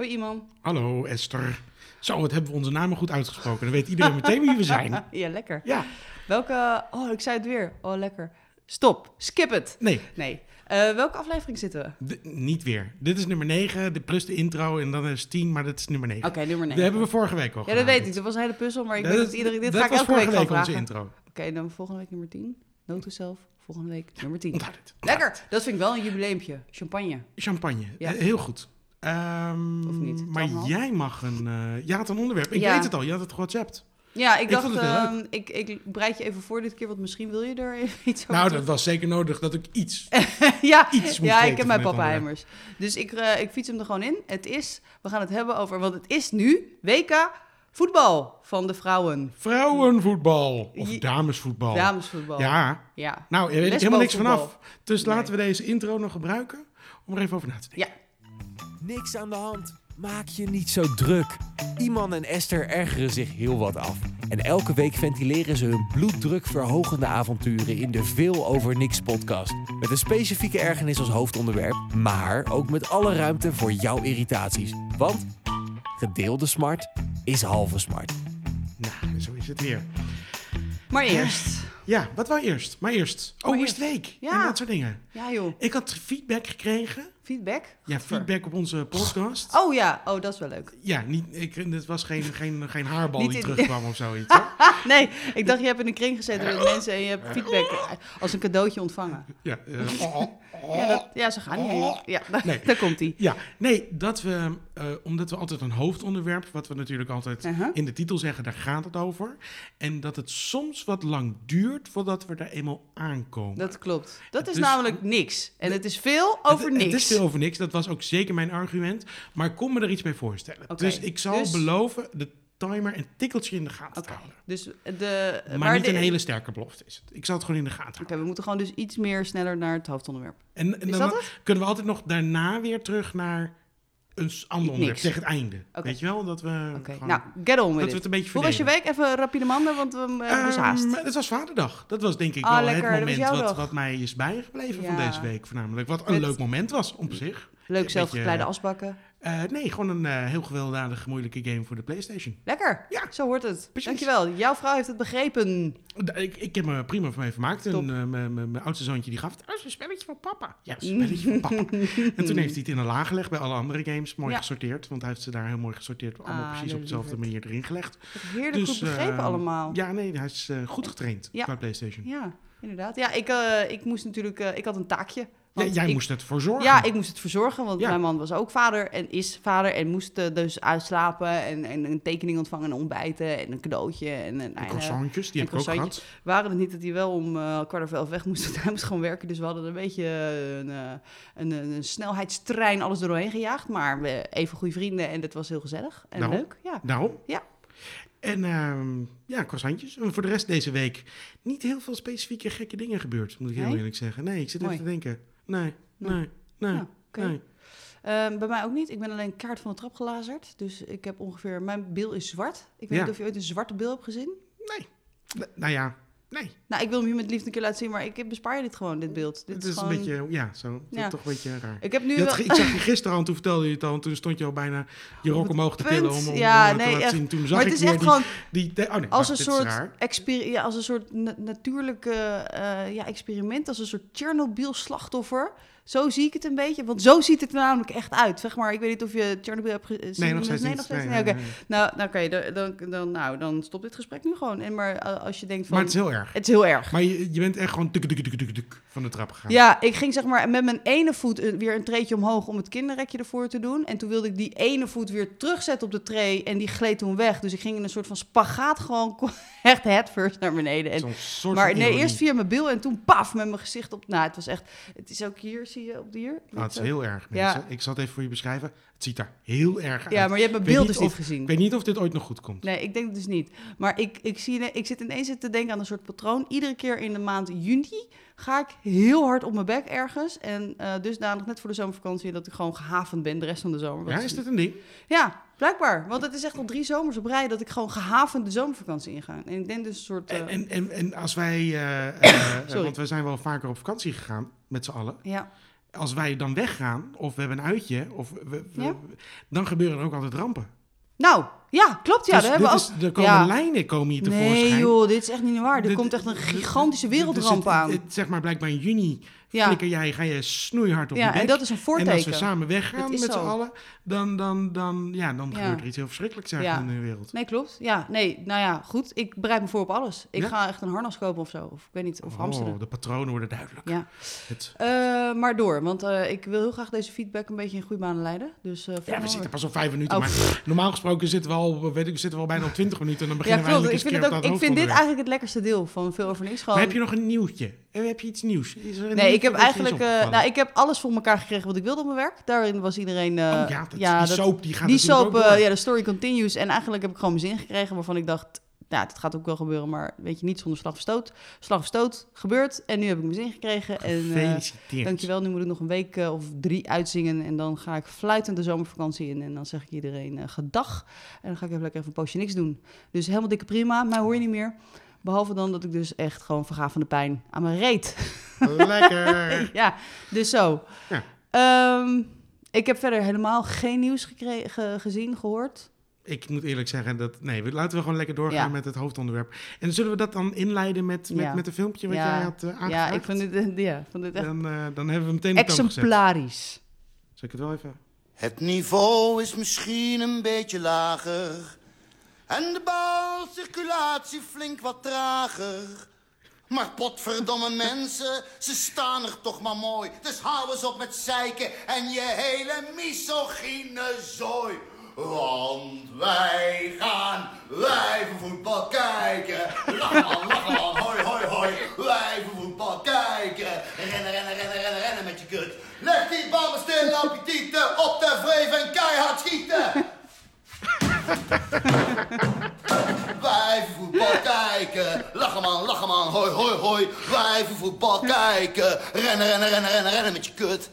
Hoi iemand. Hallo Esther. Zo, wat hebben we onze namen goed uitgesproken. Dan weet iedereen meteen wie we zijn. Ja, lekker. Ja, Welke... Oh, ik zei het weer. Oh, lekker. Stop. Skip het. nee, Nee. Eh, welke aflevering zitten we? niet weer. Dit is nummer 9, de plus de intro en dan is 10, maar dat is nummer 9. Oké, nummer 9. Dat hebben we vorige week al Ja, dat weet ik. Dat was een hele puzzel, maar ik Dat- weet dat iedereen... Dit dat ga ik elke week vorige week onze Oké, intro. dan volgende week nummer 10. Note to self. Volgende week nummer 10. Onthoud het. Lekker. Dat vind ik wel een jubileumpje. Champagne. Champagne. Ja. Eh, heel goed. Ehm, Of niet? Maar jij mag een... eh je had een onderwerp. Ik Ja. weet het al. Je had het gewhatsappt. Ja, ik Ik dacht, ehm, ik, ik bereid je even voor dit keer, want misschien wil je er iets over Nou, dat was zeker nodig dat ik iets... ja, iets ja ik heb mijn pappenheimers. Dus ik, eh, ik fiets hem er gewoon in. Het is, we gaan het hebben over, want het is nu WK voetbal van de vrouwen. Vrouwenvoetbal. Of damesvoetbal. Damesvoetbal. Ja. Ja. Nou, je weet helemaal niks vanaf. Dus Nee. laten we deze intro nog gebruiken om er even over na te denken. Niks aan de hand. Maak je niet zo druk. Iman en Esther ergeren zich heel wat af. En elke week ventileren ze hun bloeddrukverhogende avonturen in de Veel Over Niks podcast. Met een specifieke ergernis als hoofdonderwerp, maar ook met alle ruimte voor jouw irritaties. Want gedeelde smart is halve smart. Nou, zo is het weer. Maar eerst. Ja, wat wou eerst? Maar eerst. Oh, Maar eerst week. Ja. En dat soort dingen. Ja joh, Ik had feedback gekregen. Feedback? Ja, feedback op onze podcast. Oh ja, oh dat is wel leuk. Ja, niet, ik, het was geen, geen, geen haarbal die terugkwam of zoiets. Nee, ik dacht je hebt in een kring gezeten met mensen en je hebt feedback als een cadeautje ontvangen. Ja, eh, oh, oh, oh. Ja, dat, ja ze gaan niet heen. Ja, daar, Nee. daar komt hij. Ja, nee, dat we, eh, omdat we altijd een hoofdonderwerp, wat we natuurlijk altijd Uh-huh. in de titel zeggen, daar gaat het over. En dat het soms wat lang duurt voordat we er eenmaal aankomen. Dat klopt. Dat is Dus- namelijk niks. En het is veel over niks. Over niks, dat was ook zeker mijn argument. Maar ik kon me er iets bij voorstellen. Oké, Dus ik zal dus- beloven de timer een tikkeltje in de gaten te Oké, houden. dus de... Maar waar niet de- een hele sterke belofte is het. Ik zal het gewoon in de gaten Oké, houden. we moeten gewoon dus iets meer sneller naar het hoofdonderwerp. En, en dan kunnen we altijd nog daarna weer terug naar een ander onderwerp, Niks. tegen het einde. Weet je wel? Dat we, gewoon- nou, get on dat with we it. het een beetje Hoe was je week? Even rapide manden, want we hebben haast. Ehm, het was Vaderdag. Dat was denk ik Ah, wel lekker, het moment wat, wat mij is bijgebleven van deze week voornamelijk. Wat een Met- leuk moment was op zich. Leuk zelfgekleide beetje- asbakken. Eh, nee, gewoon een eh, heel gewelddadig moeilijke game voor de Playstation. Lekker, Ja. zo hoort het. Precies. Dankjewel, jouw vrouw heeft het begrepen. Ik, ik heb me prima van mee vermaakt. En Top. eh, mijn- oudste zoontje die gaf het. Oh, is een spelletje van papa. Ja, een spelletje van papa. En toen heeft hij het in een laag gelegd bij alle andere games. Mooi Ja. gesorteerd. Want hij heeft ze daar heel mooi gesorteerd. Allemaal Ah, precies op dezelfde manier erin gelegd. Heerlijk Dus, goed begrepen eh, allemaal. Ja, nee, hij is goed getraind Ja. qua Playstation. Ja, inderdaad. Ja, ik, ik moest natuurlijk... ik had een taakje. Jij ik- moest ervoor zorgen. Ja, ik moest het verzorgen, want Ja. mijn man was ook vader en is vader en moest eh, dus uitslapen en, en een tekening ontvangen en ontbijten en een cadeautje en En nou ja, croissantjes, die en heb ik ook gehad. waren het niet dat hij wel om eh, kwart over elf weg moest, hij moest gewoon werken. Dus we hadden een beetje eh, een, een, een, een snelheidstrein alles er doorheen gejaagd, maar we even goede vrienden en dat was heel gezellig en leuk. Ja. Daarom. Ja. En ehm, ja, croissantjes. En voor de rest deze week niet heel veel specifieke gekke dingen gebeurd, moet ik heel Nee? eerlijk zeggen. Nee, ik zit Mooi. even te denken. Nee, Nee. nee, nee, nee. Ehm, bij mij ook niet. Ik ben alleen kaart van de trap gelazerd. Dus ik heb ongeveer... Mijn bil is zwart. Ik weet Ja. niet of je ooit een zwarte bil hebt gezien. Nee. Nou ja, nee. Nou, ik wil hem je met liefde een keer laten zien, maar ik bespaar je dit gewoon, dit beeld. Dit Het is gewoon... een beetje, ja, zo. Ja. Toch een beetje raar. Ik heb nu had wel... ik zag je gisteren al, en toen vertelde je het al, en toen stond je al bijna je rok omhoog te tillen om, om, Ja, om nee, te laten echt. zien. Toen zag maar het ik is weer echt gewoon die, die- oh nee, als wacht, een soort, ja, als een soort na- natuurlijke eh, ja, experiment, als een soort Chernobyl-slachtoffer. Zo zie ik het een beetje, want zo ziet het er namelijk echt uit. Zeg maar, ik weet niet of je Chernobyl hebt gezien. Nee, nog steeds nee, nog steeds. Nou, nou oké, dan, dan, dan, nou, dan stopt dit gesprek nu gewoon. En maar eh, als je denkt van... Maar het is heel erg. het is heel erg. Maar je, je bent echt gewoon tuk, tuk, tuk, van de trap gegaan. Ja, ik ging zeg maar met mijn ene voet weer een treetje omhoog om het kinderrekje ervoor te doen. En toen wilde ik die ene voet weer terugzetten op de tray en die gleed toen weg. Dus ik ging in een soort van spagaat gewoon echt headfirst naar beneden. En, soort maar nee, eerst via mijn bil en toen paf met mijn gezicht op. Nou, het was echt. Het is ook hier, zie je op de hier? Ah, het is heel erg, Ja. mensen. Ik zal het even voor je beschrijven. Het ziet er heel erg uit. Ja, maar je hebt mijn beeld dus niet gezien. Ik weet niet of dit ooit nog goed komt. Nee, ik denk het dus niet. Maar ik, ik, zie, ik zit ineens te denken aan een soort patroon. Iedere keer in de maand juni ga ik heel hard op mijn bek ergens. En eh dusdanig net voor de zomervakantie dat ik gewoon gehavend ben de rest van de zomer. Ja, is dit een ding? Ja, blijkbaar. Want het is echt al drie zomers op rij dat ik gewoon gehavend de zomervakantie inga. En ik denk dus een soort... eh, En, en, en, en als wij... eh, eh, eh, Sorry. want we zijn wel vaker op vakantie gegaan, met z'n allen. ja, als wij dan weggaan, of we hebben een uitje, of we, we- Ja. dan gebeuren er ook altijd rampen. Nou, ja, klopt. Ja, dus daar hebben we is, er komen Ja. lijnen komen hier tevoorschijn. Nee joh, dit is echt niet waar. Er Dit- komt echt een gigantische wereldramp aan. zeg maar, blijkbaar in juni Ja. flikker jij, ga je snoeihard op Ja, je bek. en dat is een En als we voorteken. samen weggaan met z'n allen, dan, dan, dan, ja, dan Ja. gebeurt er iets heel verschrikkelijks in de wereld. Nee, klopt. Ja, nee, nou ja, goed. Ik bereid me voor op alles. Ik ga echt een harnas kopen of zo. Of ik weet niet, of hamsteren. Oh, de patronen worden duidelijk. Ja. Het, Eh, maar door, want eh, ik wil heel graag deze feedback een beetje in goede banen leiden. Dus, eh, ja, we zitten pas op vijf minuten, Oh. maar normaal gesproken zitten we al, weet ik, zitten we al bijna op twintig minuten en dan beginnen we eindelijk Ik eens vind, het ook, ik vind dit eigenlijk het lekkerste deel van Veel Over Niks. Gewoon... Maar heb je nog een nieuwtje? Eh, Heb je iets nieuws? Is er Nee, ik heb dat eigenlijk... eh, nou, ik heb alles voor elkaar gekregen wat ik wilde op mijn werk. Daarin was iedereen... eh, oh ja, dat, die soap die gaat die soap, ja, de story continues. En eigenlijk heb ik gewoon mijn zin gekregen waarvan ik dacht... Ja, dit gaat ook wel gebeuren, maar weet je, niet zonder slag of stoot. Slag of stoot gebeurt en nu heb ik mijn zin gekregen. En, Gefeliciteerd. Dankjewel, nu moet ik nog een week of drie uitzingen. En dan ga ik fluitend de zomervakantie in. En dan zeg ik iedereen gedag. En dan ga ik even lekker even een poosje niks doen. Dus helemaal dikke prima, mij hoor je niet meer. Behalve dan dat ik dus echt gewoon verga van de pijn aan mijn reet. Lekker. ja, dus zo. Ja. Ehm, ik heb verder helemaal geen nieuws gekre- ge- gezien, gehoord. Ik moet eerlijk zeggen, dat, nee, laten we gewoon lekker doorgaan Ja. met het hoofdonderwerp. En zullen we dat dan inleiden met, met, Ja. met een filmpje wat Ja. jij had uh, aangevraagd? Ja, ik vond dit, eh, ja, vond dit echt Dan, eh, dan hebben we meteen exemplarisch. Zal ik het wel even... Het niveau is misschien een beetje lager. En de balcirculatie flink wat trager. Maar potverdomme mensen, ze staan er toch maar mooi. Dus hou eens op met zeiken en je hele misogyne zooi. Want wij gaan wijvenvoetbal kijken. Lach man, lach man, hoi, hoi, hoi. Wijvenvoetbal kijken. Rennen, rennen, rennen, rennen, rennen met je kut. Leg die bal maar stil op je tieten. Op de vreef en keihard schieten. Wijvenvoetbal kijken. Lachen man, lachen man, hoi, hoi, hoi. Wijvenvoetbal kijken. Rennen, rennen, rennen, rennen, rennen met je kut.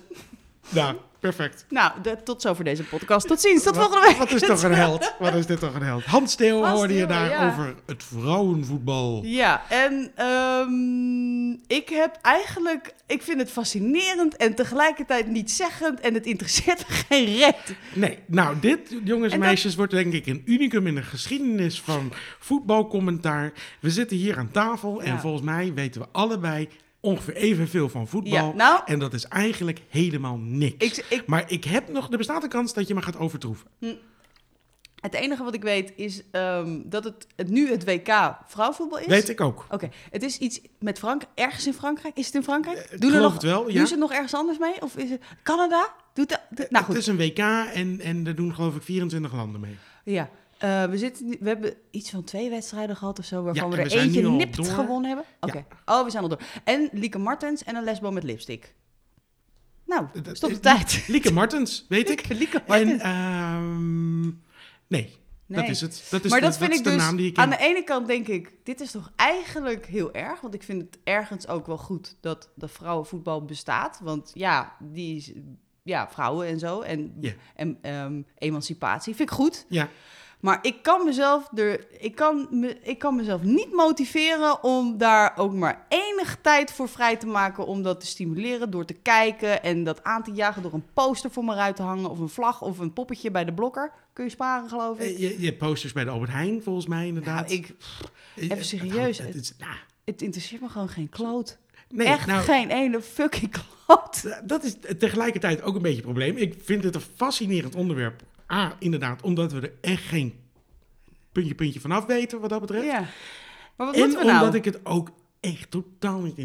Nou, perfect. Nou, de- tot zover deze podcast. Tot ziens, tot Wat- volgende week. Wat is toch een held? Wat is dit toch een held? Hans hoorde je daar ja. over het vrouwenvoetbal. Ja, en ehm, ik heb eigenlijk... Ik vind het fascinerend en tegelijkertijd niet zeggend... en het interesseert me geen reet. Nee, nou, dit, jongens en dat- meisjes, wordt denk ik een unicum in de geschiedenis van voetbalcommentaar. We zitten hier aan tafel en Ja. volgens mij weten we allebei ongeveer evenveel van voetbal. Ja, nou- En dat is eigenlijk helemaal niks. Ik- ik- Maar ik heb nog, er bestaat een kans dat je me gaat overtroeven. Het enige wat ik weet is ehm, dat het, het nu het WK vrouwenvoetbal is. Weet ik ook. Oké, het is iets met Frank ergens in Frankrijk. Is het in Frankrijk? ik Doen er nog, het wel, ja. Doen ze het nog ergens anders mee? Of is het Canada? Doet dat? nou goed, Het is een WK en, en er doen geloof ik 24 landen mee. ja. Eh, we, zitten, we hebben iets van twee wedstrijden gehad of zo, waarvan Ja, we er we eentje nipt gewonnen hebben. Oké. Oh, we zijn al door. En Lieke Martens en een lesbo met lipstick. Nou, stop de eh, tijd. Lieke Martens, weet ik. Lieke En, Martens. Nee, dat is het. Dat is, maar de, dat vind is ik dus, naam die ik aan ken. de ene kant denk ik, dit is toch eigenlijk heel erg. Want ik vind het ergens ook wel goed dat de vrouwenvoetbal bestaat. Want ja, die is, ja, vrouwen en zo. En, en ehm, emancipatie vind ik goed. Ja, Maar ik kan mezelf er, ik kan, me, ik kan mezelf niet motiveren om daar ook maar enig tijd voor vrij te maken om dat te stimuleren door te kijken en dat aan te jagen door een poster voor me uit te hangen of een vlag of een poppetje bij de blokker. Kun je sparen, geloof ik. Eh, je, je hebt posters bij de Albert Heijn, volgens mij inderdaad. Nou, ik, Eh, even eh, serieus, Het, nou, het interesseert me gewoon geen kloot. nee, Echt nou, geen ene fucking kloot. dat is tegelijkertijd ook een beetje een probleem. Ik vind het een fascinerend onderwerp. A, inderdaad, omdat we er echt geen puntje, puntje vanaf weten wat dat betreft. Ja. Maar wat en we omdat nou? ik het ook echt totaal niet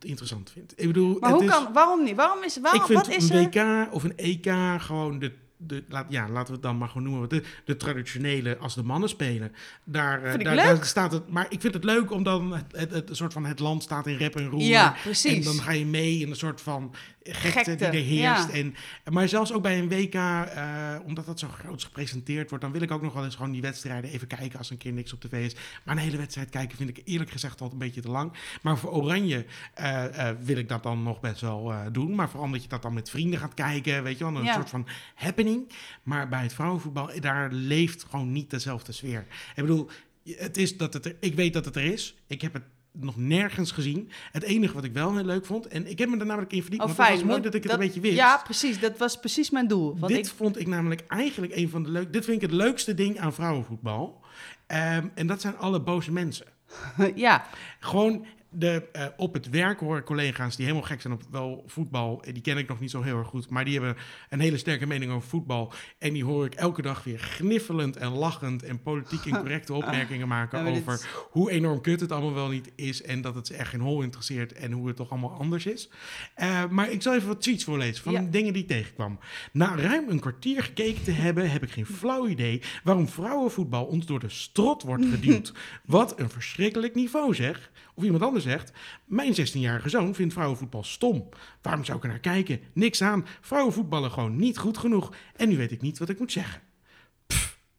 interessant, vind. Ik bedoel, Maar het hoe is, kan, waarom niet? Waarom is, waarom, ik vind wat is een er? WK of een EK gewoon de, de laat, ja, laten we het dan maar gewoon noemen, de, de traditionele als de mannen spelen. Daar, eh, daar, staat het, maar ik vind het leuk omdat het, het, het, een soort van het land staat in rep en roer. Ja, precies. En dan ga je mee in een soort van gekte, Gekte, die er heerst. ja. En, maar zelfs ook bij een WK, eh, omdat dat zo groot gepresenteerd wordt, dan wil ik ook nog wel eens gewoon die wedstrijden even kijken als een keer niks op tv is. Maar een hele wedstrijd kijken vind ik eerlijk gezegd altijd een beetje te lang. Maar voor Oranje eh, eh, wil ik dat dan nog best wel doen. Maar vooral omdat je dat dan met vrienden gaat kijken, weet je wel, een Ja. soort van happening. Maar bij het vrouwenvoetbal, daar leeft gewoon niet dezelfde sfeer. Ik bedoel, het is dat het er, ik weet dat het er is. Ik heb het nog nergens gezien. Het enige wat ik wel heel leuk vond, en ik heb me er namelijk in verdiept, Oh, want het fijn. was mooi dat ik het een beetje wist. Ja, precies. Dat was precies mijn doel. Want dit ik, vond ik namelijk eigenlijk een van de leuk. Dit vind ik het leukste ding aan vrouwenvoetbal. Ehm, en dat zijn alle boze mensen. ja, Gewoon de, eh, op het werk hoor ik collega's die helemaal gek zijn op wel voetbal. Eh, Die ken ik nog niet zo heel erg goed. Maar die hebben een hele sterke mening over voetbal. En die hoor ik elke dag weer gniffelend en lachend en politiek incorrecte opmerkingen maken Ja, over is- hoe enorm kut het allemaal wel niet is. En dat het ze echt geen hol interesseert en hoe het toch allemaal anders is. Eh, maar ik zal even wat tweets voorlezen van Ja. dingen die ik tegenkwam. Na ruim een kwartier gekeken te hebben, heb ik geen flauw idee waarom vrouwenvoetbal ons door de strot wordt geduwd. Wat een verschrikkelijk niveau zeg. Of iemand anders zegt, mijn 16-jarige zoon vindt vrouwenvoetbal stom. Waarom zou ik er naar kijken? Niks aan. Vrouwenvoetballen gewoon niet goed genoeg. En nu weet ik niet wat ik moet zeggen.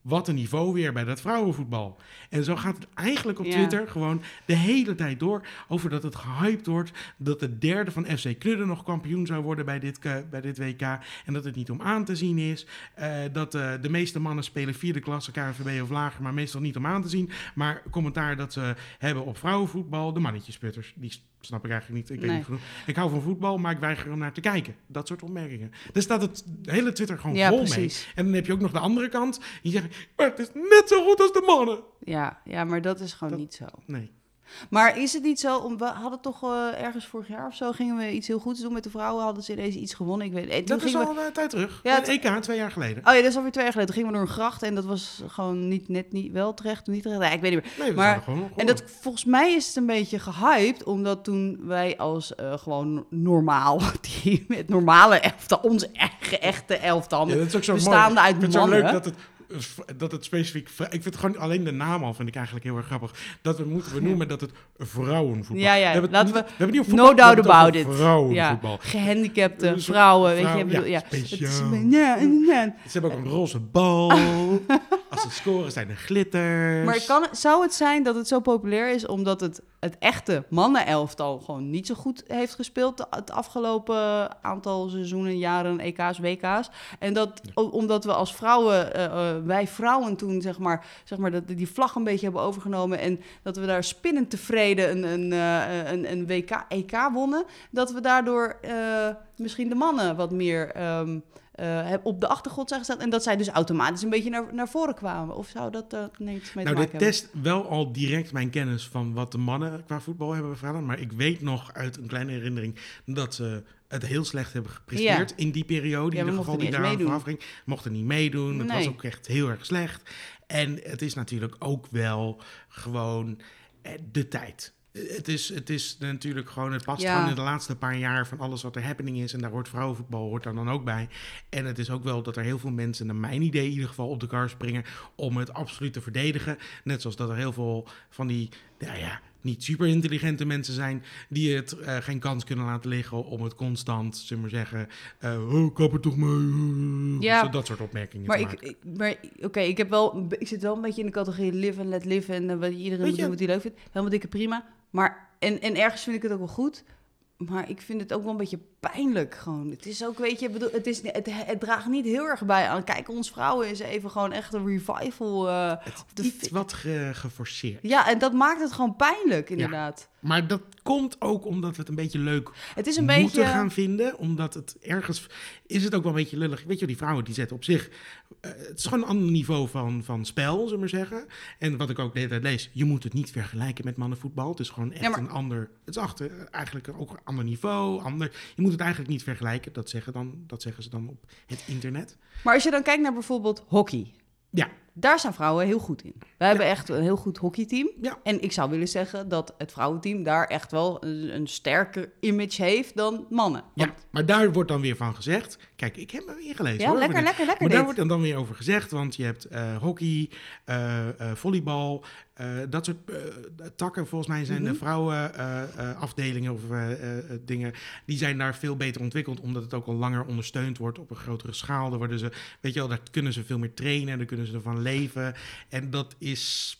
Wat een niveau weer bij dat vrouwenvoetbal. En zo gaat het eigenlijk op Ja. Twitter gewoon de hele tijd door over dat het gehyped wordt. Dat de derde van FC Knudden nog kampioen zou worden bij dit, eh, bij dit WK. En dat het niet om aan te zien is. Eh, dat eh, de meeste mannen spelen vierde klasse KNVB of lager, maar meestal niet om aan te zien. Maar commentaar dat ze hebben op vrouwenvoetbal, de mannetjesputters. Die snap ik eigenlijk niet. Ik, weet Nee. niet genoeg. ik hou van voetbal, maar ik weiger om naar te kijken. Dat soort opmerkingen. Daar staat het hele Twitter gewoon Ja, vol precies. mee. En dan heb je ook nog de andere kant. Die zeggen, maar het is net zo goed als de mannen. ja, ja, maar dat is gewoon Dat- niet zo. Nee. Maar is het niet zo, om, we hadden toch eh, ergens vorig jaar of zo, gingen we iets heel goeds doen met de vrouwen, hadden ze ineens iets gewonnen, ik weet het. Dat is gingen we- al een tijd terug. Ja, het- EK, twee jaar geleden. Oh ja, dat is alweer twee jaar geleden. Toen gingen we door een gracht en dat was gewoon niet, net niet wel terecht, niet terecht. Nee, ik weet niet meer. Nee, we Maar- gewoon En dat, volgens mij is het een beetje gehyped, omdat toen wij als eh, gewoon normaal, die met normale elftal, onze eigen echte elftal, Ja, dat is ook zo bestaande mooi. uit vind het zo mannen. leuk dat het, dat het specifiek... Ik vind het gewoon alleen de naam al vind ik eigenlijk heel erg grappig. Dat we moeten benoemen dat het vrouwenvoetbal... Ja, ja, We laten niet- we- we hebben niet over no voetbal, we doubt about it. Vrouwenvoetbal. Ja, gehandicapte vrouwen, weet je. bedoel, ja, ja. Ze hebben ook een roze bal. Als ze scoren zijn er glitters. Maar kan, zou het zijn dat het zo populair is omdat het, het echte mannenelftal gewoon niet zo goed heeft gespeeld het afgelopen aantal seizoenen, jaren, EK's, WK's? En dat omdat we als vrouwen, eh, eh, wij vrouwen toen zeg maar, zeg maar dat, die vlag een beetje hebben overgenomen en dat we daar spinnend tevreden een, een, eh, een, een WK, EK wonnen, dat we daardoor misschien de mannen wat meer ehm, eh, op de achtergrond zijn gestaan en dat zij dus automatisch een beetje naar, naar voren kwamen. Of zou dat er niks mee Nou, te dit maken hebben? test wel al direct mijn kennis van wat de mannen qua voetbal hebben gedaan. Maar ik weet nog uit een kleine herinnering dat ze het heel slecht hebben gepresteerd in die periode. Ja, in ieder geval die eens vooraf ging. Mochten niet meedoen. Het was ook echt heel erg slecht. En het is natuurlijk ook wel gewoon eh, de tijd. Het is, het is natuurlijk gewoon, het past Ja. gewoon in de laatste paar jaar van alles wat er happening is. En daar hoort vrouwenvoetbal hoort daar dan ook bij. En het is ook wel dat er heel veel mensen, naar mijn idee in ieder geval, op de kar springen om het absoluut te verdedigen. Net zoals dat er heel veel van die, nou ja, niet super intelligente mensen zijn die het eh, geen kans kunnen laten liggen om het constant, zullen we maar zeggen, eh oh, kap er toch mee. Ja. Zo dat soort opmerkingen Maar te ik, ik- maar oké, ik heb wel, ik zit wel een beetje in de categorie live en let live en eh, wat iedereen moet doen wat hij leuk vindt. Helemaal dikke prima. Maar en, en ergens vind ik het ook wel goed. Maar ik vind het ook wel een beetje pijnlijk gewoon. Het is ook, weet je, bedoel, het, is, het, het draagt niet heel erg bij aan. Kijk, ons vrouwen is even gewoon echt een revival. eh, Het is wat ge- geforceerd. ja, en dat maakt het gewoon pijnlijk, inderdaad. Maar dat komt ook omdat we het een beetje leuk Het is een moeten beetje... gaan vinden. Omdat het ergens is het ook wel een beetje lullig. Weet je, die vrouwen die zetten op zich. eh, het is gewoon een ander niveau van, van spel, zullen we maar zeggen. En wat ik ook de hele tijd lees, je moet het niet vergelijken met mannenvoetbal. Het is gewoon echt Ja, maar- een ander. Het is achter, eigenlijk ook een ander niveau. Ander, je moet het eigenlijk niet vergelijken. Dat zeggen, dan, dat zeggen ze dan op het internet. Maar als je dan kijkt naar bijvoorbeeld hockey. Ja. Daar zijn vrouwen heel goed in. We hebben echt een heel goed hockeyteam. En ik zou willen zeggen dat het vrouwenteam daar echt wel een, een sterker image heeft dan mannen. Ja, maar daar wordt dan weer van gezegd. Kijk, ik heb me ingelezen. ja hoor, lekker, lekker, lekker Maar daar dit. wordt dan weer over gezegd, want je hebt eh, hockey, eh, volleybal, dat soort takken. Volgens mij zijn Mhm. de vrouwenafdelingen of dingen, die zijn daar veel beter ontwikkeld, omdat het ook al langer ondersteund wordt op een grotere schaal. Daar worden ze, weet je wel, daar kunnen ze veel meer trainen, daar kunnen ze ervan leven. En dat is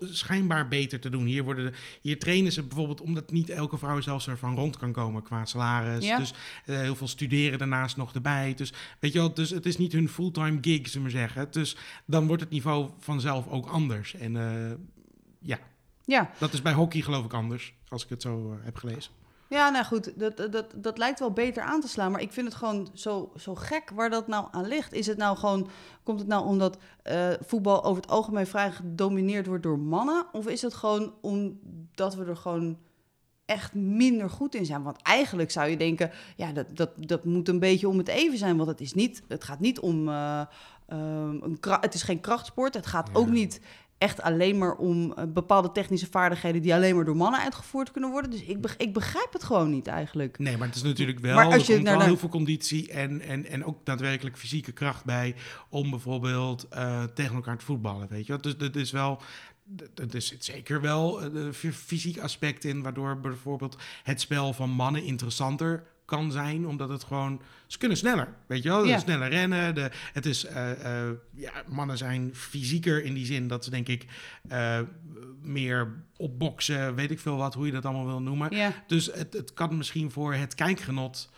schijnbaar beter te doen. Hier, worden de, hier trainen ze bijvoorbeeld omdat niet elke vrouw zelfs ervan rond kan komen qua salaris. Ja. Dus eh, heel veel studeren daarnaast nog erbij. Dus weet je wel, dus het is niet hun fulltime gig, zullen we zeggen. Dus dan wordt het niveau vanzelf ook anders. En eh, ja, Ja, Dat is bij hockey geloof ik anders, als ik het zo eh, heb gelezen. Ja, nou goed, dat, dat- dat, lijkt wel beter aan te slaan. Maar ik vind het gewoon zo, zo gek waar dat nou aan ligt. Is het nou gewoon, komt het nou omdat eh, voetbal over het algemeen vrij gedomineerd wordt door mannen? Of is het gewoon omdat we er gewoon echt minder goed in zijn? Want eigenlijk zou je denken, ja, dat, dat, dat moet een beetje om het even zijn. Want het, is niet, het gaat niet om, eh, ehm, een het is geen krachtsport. Het gaat ook niet echt alleen maar om eh, bepaalde technische vaardigheden die alleen maar door mannen uitgevoerd kunnen worden. Dus ik, ik begrijp het gewoon niet eigenlijk. Nee, maar het is natuurlijk wel, Maar als er je komt naar wel heel veel conditie en, en, en ook daadwerkelijk fysieke kracht bij om bijvoorbeeld eh, tegen elkaar te voetballen, weet je wel. Dus dat is wel, er zit zeker wel eh, een fy- fysiek aspect in, waardoor bijvoorbeeld het spel van mannen interessanter kan zijn, omdat het gewoon, ze kunnen sneller, weet je wel, Ja. sneller rennen. De, het is, eh, eh, ja, mannen zijn fysieker in die zin dat ze denk ik eh, meer opboksen, weet ik veel wat, hoe je dat allemaal wil noemen. Ja. Dus het, het kan misschien voor het kijkgenot,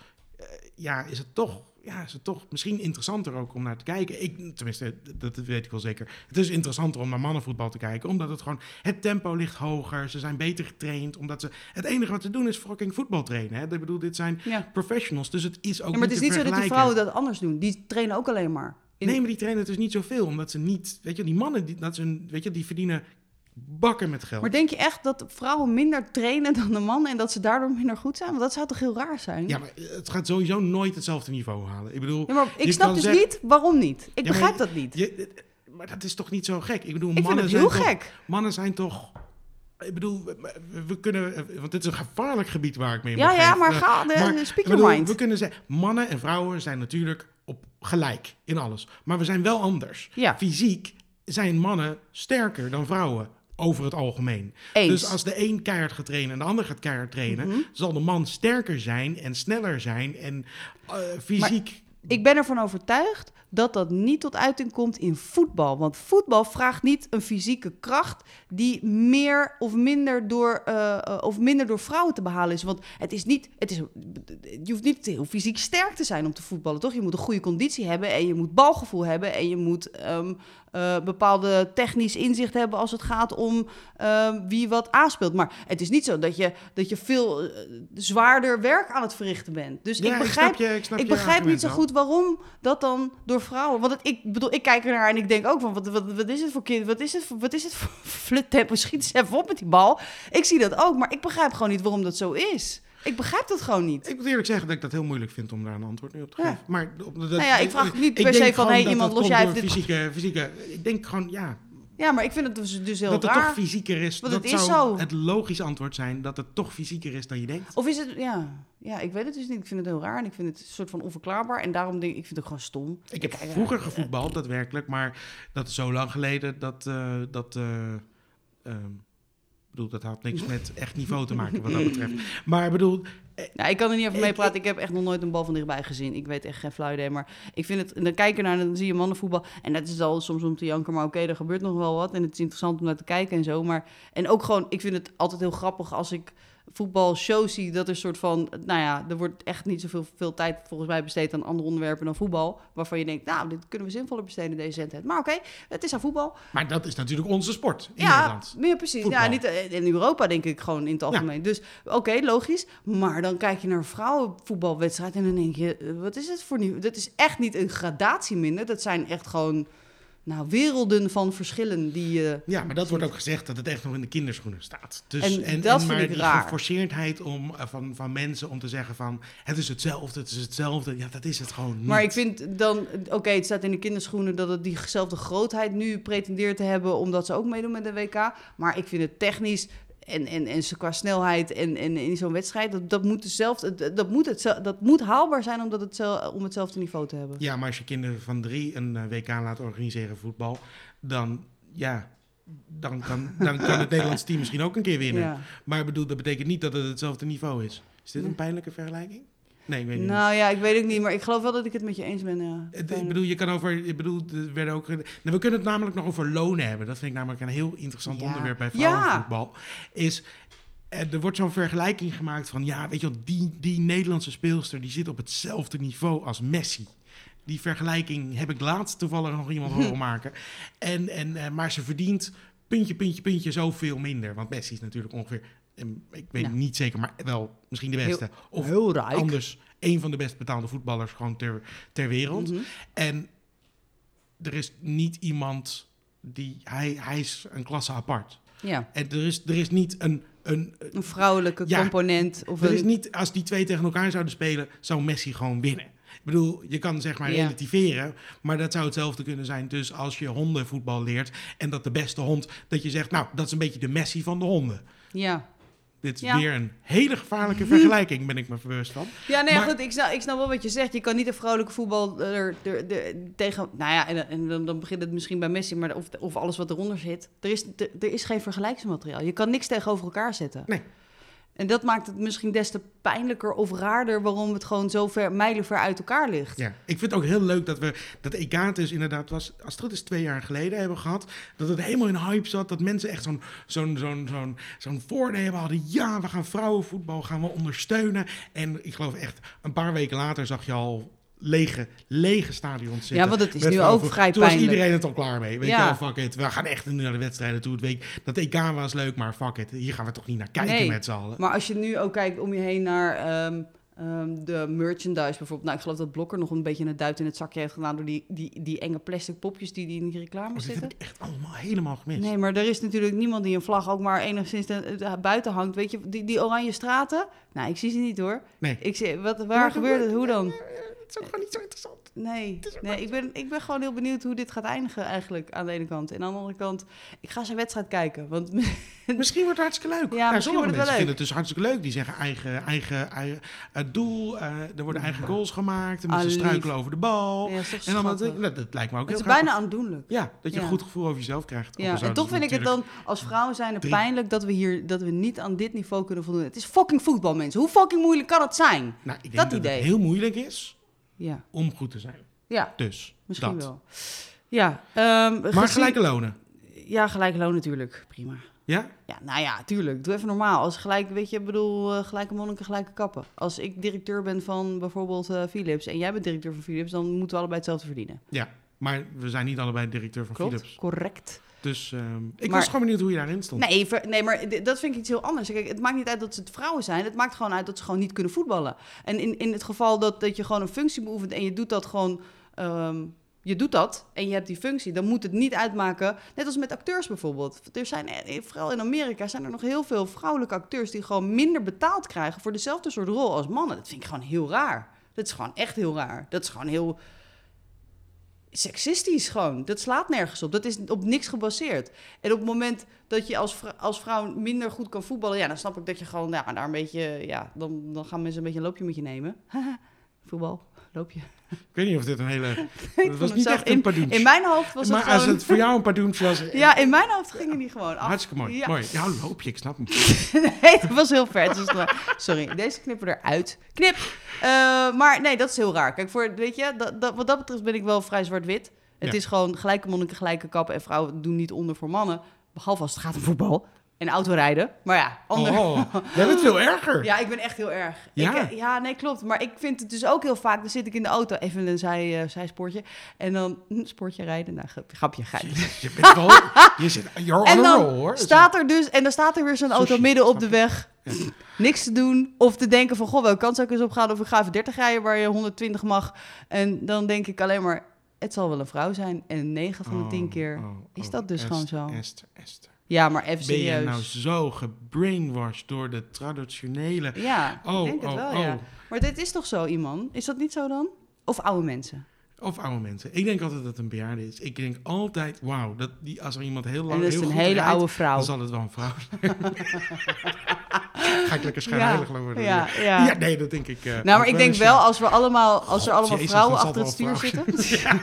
ja, is het toch, ja, is het toch misschien interessanter ook om naar te kijken. Ik, tenminste, dat, dat weet ik wel zeker. Het is interessanter om naar mannenvoetbal te kijken, omdat het gewoon, het tempo ligt hoger, ze zijn beter getraind, omdat ze, het enige wat ze doen is fucking voetbal trainen. Hè? Ik bedoel, dit zijn Ja. professionals, dus het is ook Ja, maar het is niet zo dat die vrouwen dat anders doen. Die trainen ook alleen maar. In- Nee, maar die trainen dus niet zoveel, omdat ze niet, weet je, die mannen, die, dat ze, weet je, die verdienen bakken met geld. Maar denk je echt dat vrouwen minder trainen dan de mannen en dat ze daardoor minder goed zijn? Want dat zou toch heel raar zijn? Ja, maar het gaat sowieso nooit hetzelfde niveau halen. Ik bedoel, Ja, maar ik snap dus zeggen- niet waarom niet. Ik Ja, begrijp dat niet. Je, maar dat is toch niet zo gek? Ik bedoel, ik vind mannen het zijn heel toch, gek. Mannen zijn toch... Ik bedoel, we, kunnen... Want dit is een gevaarlijk gebied waar ik mee Ja, ja, maar Eh, ga, de, maar, speak ik your bedoel, mind. We kunnen zeggen, mannen en vrouwen zijn natuurlijk op gelijk in alles. Maar we zijn wel anders. Ja. Fysiek zijn mannen sterker dan vrouwen over het algemeen. Eens. Dus als de een keihard gaat trainen en de ander gaat keihard trainen... Mhm. zal de man sterker zijn en sneller zijn en eh, fysiek... Ik ben ervan overtuigd dat dat niet tot uiting komt in voetbal. Want voetbal vraagt niet een fysieke kracht die meer of minder door, eh, eh, of minder door vrouwen te behalen is. Want het is niet, het is, je hoeft niet heel fysiek sterk te zijn om te voetballen, toch? Je moet een goede conditie hebben en je moet balgevoel hebben en je moet ehm, eh, bepaalde technisch inzicht hebben als het gaat om ehm, wie wat aanspeelt. Maar het is niet zo dat je, dat je veel zwaarder werk aan het verrichten bent. Dus Ja, ik begrijp, je, ik begrijp niet zo goed waarom dat dan door vrouwen. Want het, ik bedoel, ik kijk ernaar en ik denk ook van wat, wat, wat is het voor kind? Wat is het voor, wat is het voor fluttempo? Schiet eens even op met die bal. Ik zie dat ook, maar ik begrijp gewoon niet waarom dat zo is. Ik begrijp dat gewoon niet. Ik moet eerlijk zeggen dat ik dat heel moeilijk vind om daar een antwoord nu op te Ja. geven. Maar dat, Nou ja, ik vraag niet per se van, hey, iemand, los jij even dit- Fysieke, fysieke, ik denk gewoon, ja, Ja, maar ik vind het dus, dus heel dat het raar. toch fysieker is. Want dat het is zou zo. het logische antwoord zijn dat het toch fysieker is dan je denkt. Of is het, ja, ja, ik weet het dus niet. Ik vind het heel raar en ik vind het een soort van onverklaarbaar. En daarom denk ik, ik vind het gewoon stom. Ik heb er- vroeger gevoetbald, daadwerkelijk, maar dat is zo lang geleden dat, eh, dat eh, ehm, ik bedoel, dat had niks met echt niveau te maken wat dat betreft. Maar ik bedoel, Nou, ik kan er niet over Ik- meepraten. Ik heb echt nog nooit een bal van dichtbij gezien. Ik weet echt geen flauw idee. Maar ik vind het... en Dan kijk je naar en dan zie je mannenvoetbal. En dat is al soms om te janken. Maar oké, er gebeurt nog wel wat. En het is interessant om naar te kijken en zo. Maar, en ook gewoon... Ik vind het altijd heel grappig als ik voetbalshows zie... dat er soort van... Nou ja, er wordt echt niet zoveel veel tijd volgens mij besteed... aan andere onderwerpen dan voetbal. Waarvan je denkt, nou, dit kunnen we zinvoller besteden deze zendheid. Maar oké, het is aan voetbal. maar dat is natuurlijk onze sport in ja, Nederland. meer precies. Voetbal. Ja, niet eh, in Europa denk ik gewoon in het algemeen. Dus oké, logisch. Maar dan kijk je naar een vrouwenvoetbalwedstrijd en dan denk je, eh, wat is het voor nieuw? Dat is echt niet een gradatie minder. Dat zijn echt gewoon nou, werelden van verschillen die je... Ja, maar dat wordt ook gezegd dat het echt nog in de kinderschoenen staat. Dus, En dat vind maar ik die raar. geforceerdheid om, eh, van, van mensen om te zeggen van... het is hetzelfde, het is hetzelfde. Ja, dat is het gewoon niet. Maar ik vind dan, oké, het staat in de kinderschoenen dat het diezelfde grootheid nu pretendeert te hebben, omdat ze ook meedoen met de WK. Maar ik vind het technisch en, en, en zo qua snelheid en, en in zo'n wedstrijd, dat, dat, moet dezelfde, dat, moet het, dat moet haalbaar zijn om, dat het, om hetzelfde niveau te hebben. Ja, maar als je kinderen van drie een eh, WK laat organiseren voetbal... dan, ja, dan kan, dan kan het Nederlands team misschien ook een keer winnen. Ja. Maar ik bedoel, dat betekent niet dat het hetzelfde niveau is. Is dit een pijnlijke vergelijking? Nee, ik weet niet. Nou ja, ik weet het niet, maar ik geloof wel dat ik het met je eens ben. Ja. Het- Ik bedoel, je kan over. Ik bedoel, er werden ook. Nou, we kunnen het namelijk nog over lonen hebben. Dat vind ik namelijk een heel interessant Ja. onderwerp bij Ja. vrouwenvoetbal. Is. eh, Er wordt zo'n vergelijking gemaakt van ja, weet je wel, die, die Nederlandse speelster die zit op hetzelfde niveau als Messi. Die vergelijking heb ik laatst toevallig nog iemand horen maken. En, en, eh, maar ze verdient puntje, puntje, puntje zoveel minder. Want Messi is natuurlijk ongeveer, ik weet niet zeker, maar wel misschien de beste. of heel rijk. anders een van de best betaalde voetballers gewoon ter, ter wereld. Mhm. En er is niet iemand die, hij, hij is een klasse apart. Ja, En er is, er is niet een, een, een vrouwelijke Ja, component. Of er een, is niet, als die twee tegen elkaar zouden spelen, zou Messi gewoon winnen. Ik bedoel, je kan zeg maar Ja. relativeren, maar dat zou hetzelfde kunnen zijn. Dus als je hondenvoetbal leert en dat de beste hond, dat je zegt, nou, dat is een beetje de Messi van de honden. Ja. Dit is Ja. weer een hele gevaarlijke vergelijking, ben ik me bewust van. Ja, nee, Maar- goed, ik snap, ik snap wel wat je zegt. Je kan niet een vrouwelijke voetbal er, tegen... Nou ja, en, en dan, dan begint het misschien bij Messi, maar of, of alles wat eronder zit. Er is, er, er is geen vergelijksmateriaal. Je kan niks tegenover elkaar zetten. Nee. En dat maakt het misschien des te pijnlijker of raarder... waarom het gewoon zo ver, mijlenver uit elkaar ligt. Ja, ik vind het ook heel leuk dat we dat EK dus inderdaad was, als het goed is, twee jaar geleden hebben gehad. Dat het helemaal in hype zat, dat mensen echt zo'n zo'n zo'n zo'n zo'n voornemen hadden. Ja, we gaan vrouwenvoetbal gaan we ondersteunen. En ik geloof echt, een paar weken later zag je al lege, lege stadions zitten. Ja, want het is nu ook vrij Toen was iedereen het al klaar mee. Weet Ja. je wel, fuck it. We gaan echt nu naar de wedstrijden toe. Het week, dat EK was leuk, maar fuck it. Hier gaan we toch niet naar kijken Nee. met z'n allen. Maar als je nu ook kijkt om je heen naar ehm, ehm, de merchandise bijvoorbeeld. Nou, ik geloof dat Blokker nog een beetje een duit in het zakje heeft gedaan... door die, die, die enge plastic popjes die, die in die reclame Oh, zitten. heb ik echt allemaal helemaal gemist. Nee, maar er is natuurlijk niemand die een vlag ook maar enigszins de- de- buiten hangt. Weet je, die, die oranje straten? Nou, ik zie ze niet hoor. Nee. Ik zie, wat, waar gebeurt het? Hoe dan? Het is ook gewoon niet zo interessant. Nee, nee ik, ben, ik ben gewoon heel benieuwd hoe dit gaat eindigen eigenlijk aan de ene kant. En aan de andere kant, ik ga zijn wedstrijd kijken. Want Misschien wordt het hartstikke leuk. Ja, misschien sommige wordt het wel mensen leuk. vinden het dus hartstikke leuk. Die zeggen eigen, eigen, eigen eh, doel. eh, er worden eigen goals gemaakt. En mensen struikelen over de bal. ja, en dan, dat, dat, dat lijkt me ook Het heel is bijna aandoenlijk. Ja, dat je Ja. een goed gevoel over jezelf krijgt. Ja, en toch vind ik het dan als vrouwen zijn er drie- pijnlijk dat we hier dat we niet aan dit niveau kunnen voldoen. Het is fucking voetbal, mensen. Hoe fucking moeilijk kan het zijn? Nou, ik denk dat dat, idee. het heel moeilijk is Ja, om goed te zijn. ja Dus, misschien dat. wel. Ja, ehm, Maar gezien- gelijke lonen. Ja, gelijk loon natuurlijk. Prima. Ja? Ja, nou ja, tuurlijk. Doe even normaal. Als gelijk, weet je, ik bedoel, eh, gelijke monniken, gelijke kappen. Als ik directeur ben van bijvoorbeeld eh, Philips en jij bent directeur van Philips, dan moeten we allebei hetzelfde verdienen. Ja. Maar we zijn niet allebei directeur van Klopt? Philips. Correct. Dus ehm, ik Maar- was gewoon benieuwd hoe je daarin stond. Nee, nee, maar dat vind ik iets heel anders. Kijk, het maakt niet uit dat ze het vrouwen zijn. Het maakt gewoon uit dat ze gewoon niet kunnen voetballen. En in, in het geval dat, dat je gewoon een functie beoefent en je doet dat gewoon... ehm, je doet dat en je hebt die functie, dan moet het niet uitmaken. Net als met acteurs bijvoorbeeld. Er zijn, eh, vooral in Amerika zijn er nog heel veel vrouwelijke acteurs die gewoon minder betaald krijgen voor dezelfde soort rol als mannen. Dat vind ik gewoon heel raar. Dat is gewoon echt heel raar. Dat is gewoon heel seksistisch gewoon. Dat slaat nergens op. Dat is op niks gebaseerd. En op het moment dat je als, als vrouw minder goed kan voetballen, ja, dan snap ik dat je gewoon ja, daar een beetje, ja, dan, dan gaan mensen een beetje een loopje met je nemen. Voetbal, loopje. Ik weet niet of dit een hele... Het was het niet echt een in, padoentje. in mijn hoofd was maar het als gewoon... het voor jou een padoentje was... Ja, in mijn hoofd gingen die gewoon af. Hartstikke mooi. Ja. mooi. Ja, loop je, ik snap hem. nee, dat was heel ver. Het Sorry, deze knippen eruit. Knip! Eh, maar nee, dat is heel raar. Kijk, voor, weet je, dat, dat, wat dat betreft ben ik wel vrij zwart-wit. Het Ja. is gewoon gelijke monniken, gelijke kappen. En vrouwen doen niet onder voor mannen. Behalve als het gaat om voetbal en autorijden. Maar ja, ander... Oh, jij bent veel erger. Ja, ik ben echt heel erg. Ja? Ik, eh, ja, nee, klopt. Maar ik vind het dus ook heel vaak... Dan zit ik in de auto, even een zij, zijspoortje. En dan hm, sportje rijden. Nou, grap- grapje, ga Je bent wel... Je zit... You're en on dan roll, hoor. staat er dus, en dan staat er weer zo'n auto midden op de je? weg. Niks te doen. Of te denken van, goh, welke kant zou ik eens opgaan? Of ik ga even 30 rijden waar je 120 mag. En dan denk ik alleen maar, het zal wel een vrouw zijn. En 9 van de 10 Oh, keer. oh, is oh. dat dus gewoon zo? Esther, Esther. Ja, maar even Ben je serieus. nou zo gebrainwashed door de traditionele... Ja, Oh, ik denk het oh, wel, oh. ja. Maar dit is toch zo, iemand? Is dat niet zo dan? Of oude mensen? Of oude mensen. Ik denk altijd dat het een bejaarde is. Ik denk altijd, wauw, dat die, als er iemand heel lang En dat is heel een hele rijdt, oude vrouw. dan zal het wel een vrouw zijn. Ga ik lekker schijnheilig worden. ja, ja. ja, nee, dat denk ik. eh, Nou, maar ik denk wel, ja. als, we allemaal, als er God, allemaal Jezus, vrouwen achter het stuur zitten,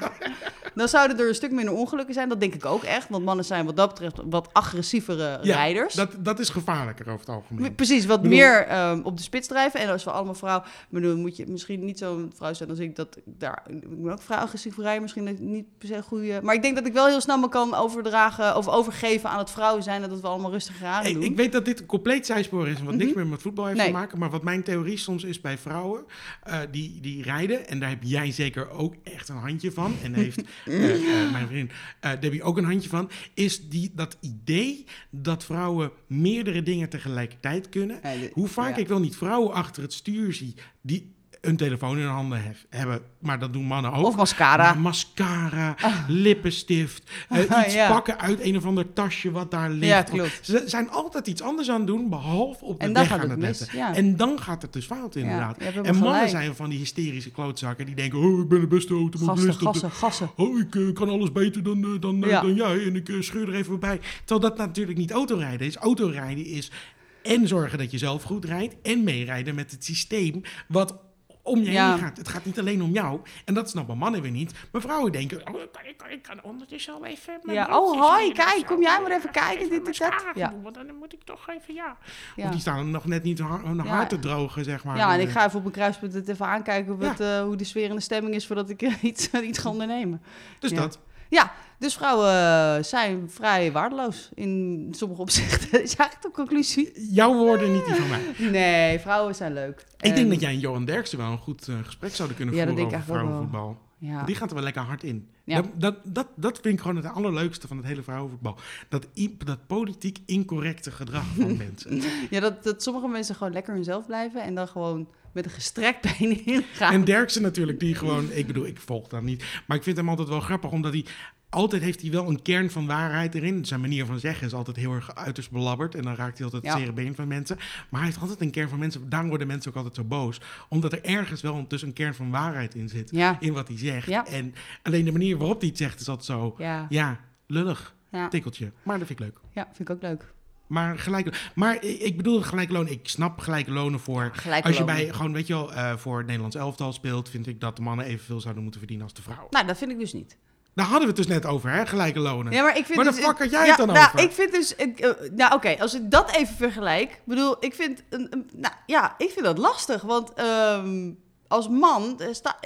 dan zouden er een stuk minder ongelukken zijn. Dat denk ik ook echt. Want mannen zijn wat dat betreft wat agressievere Ja, rijders. Dat, dat is gevaarlijker over het algemeen. Precies, wat bedoel- meer ehm, op de spits drijven. En als we allemaal vrouw... bedoel, moet je misschien niet zo'n vrouw zijn als ik. Dat ik daar... Ik ben ook vrij agressief rijden. Misschien niet per se een goede... Maar ik denk dat ik wel heel snel me kan overdragen... of overgeven aan het vrouwen zijn... en dat we allemaal rustig aan Ik, doen. ik weet dat dit een compleet zijspoor is en wat niks Mhm. meer met voetbal heeft Nee. te maken. Maar wat mijn theorie soms is bij vrouwen, eh, die, die rijden, en daar heb jij zeker ook echt een handje van. En heeft eh, eh, mijn vriendin eh, Debbie ook een handje van, is die, dat idee dat vrouwen meerdere dingen tegelijkertijd kunnen. Hoe vaak ja. ik wel niet vrouwen achter het stuur zie die een telefoon in hun handen hef- hebben, maar dat doen mannen ook. Of mascara. Maar mascara, lippenstift, eh, iets Ja. pakken uit een of ander tasje wat daar ligt. Ja, klopt. Ze zijn altijd iets anders aan het doen, behalve op de En weg gaat aan het letten. ja. En dan gaat het dus fout inderdaad. en mannen gelijk. zijn van die hysterische klootzakken die denken, oh, ik ben de beste Gassen, automobilist. de- gassen, gassen. Oh, ik eh, kan alles beter dan, eh, dan, dan jij en ik scheur er even voorbij. Terwijl dat natuurlijk niet autorijden is. Autorijden is en zorgen dat je zelf goed rijdt en meerijden met het systeem wat om je Ja. heen gaat. Het gaat niet alleen om jou. En dat snappen mannen weer niet. Maar vrouwen denken, oh, ik, kan, ik, kan, ondertussen al even mijn Ja, oh, hoi, kijk, kom jij maar even kijken, dit, dit, dat. Ja. doen, want dan moet ik toch even, ja. Ja. Want die staan nog net niet hun haar Ja. te drogen, zeg maar. Ja, en ik Eh, ga even op een kruispunt het even aankijken het, eh, hoe de sfeer en de stemming is voordat ik eh, iets, iets ga ondernemen. Dus dat. Ja, dus vrouwen eh, zijn vrij waardeloos in sommige opzichten. Dat is eigenlijk de conclusie. Jouw woorden, niet die van mij. Nee, vrouwen zijn leuk. Ik denk En- dat jij en Johan Derksen wel een goed eh, gesprek zouden kunnen Ja, voeren over vrouwenvoetbal. Ja. Die gaat er wel lekker hard in. Ja. Dat, dat, dat, dat vind ik gewoon het allerleukste van het hele vrouwenvoetbal. Dat, dat politiek incorrecte gedrag van mensen. Ja, dat, dat sommige mensen gewoon lekker hunzelf blijven en dan gewoon met een gestrekt been ingaan. En Derksen natuurlijk, die gewoon... Ik bedoel, ik volg dat niet. Maar ik vind hem altijd wel grappig, omdat hij... Altijd heeft hij wel een kern van waarheid erin. Zijn manier van zeggen is altijd heel erg uiterst belabberd. En dan raakt hij altijd het Ja. zere been van mensen. Maar hij heeft altijd een kern van mensen. Daarom worden mensen ook altijd zo boos. Omdat er ergens wel dus een kern van waarheid in zit. Ja, In wat hij zegt. Ja. En alleen de manier waarop hij het zegt is altijd zo... ja, lullig. Tikkeltje. Maar dat vind ik leuk. ja, vind ik ook leuk. Maar gelijk, maar ik bedoel gelijke loon. Ik snap gelijke lonen voor. Als je lonen. bij gewoon, weet je wel, eh, voor het Nederlands elftal speelt, vind ik dat de mannen evenveel zouden moeten verdienen als de vrouwen. Nou, dat vind ik dus niet. Daar hadden we het dus net over, hè? Gelijke lonen. Ja, maar ik vind Waar de dus, fuck had jij ja, het dan nou, over? Ik vind dus, ik, eh, nou oké, als ik dat even vergelijk, ik bedoel, ik vind, nou ja, ik vind dat lastig, want ehm, als man eh, sta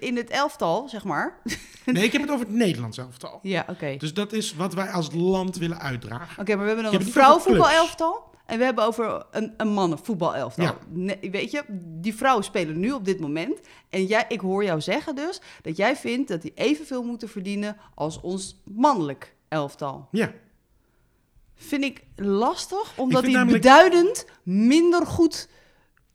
in, het elftal, zeg maar. Nee, ik heb het over het Nederlands elftal. Ja, oké. Dus dat is wat wij als land willen uitdragen. Oké, maar we hebben dan een over vrouwenvoetbalelftal en we hebben over een, een mannenvoetbalelftal. Ja. Ne- weet je, die vrouwen spelen nu op dit moment. En jij, ik hoor jou zeggen dus dat jij vindt dat die evenveel moeten verdienen als ons mannelijk elftal. Ja. Vind ik lastig, omdat die namelijk- beduidend minder goed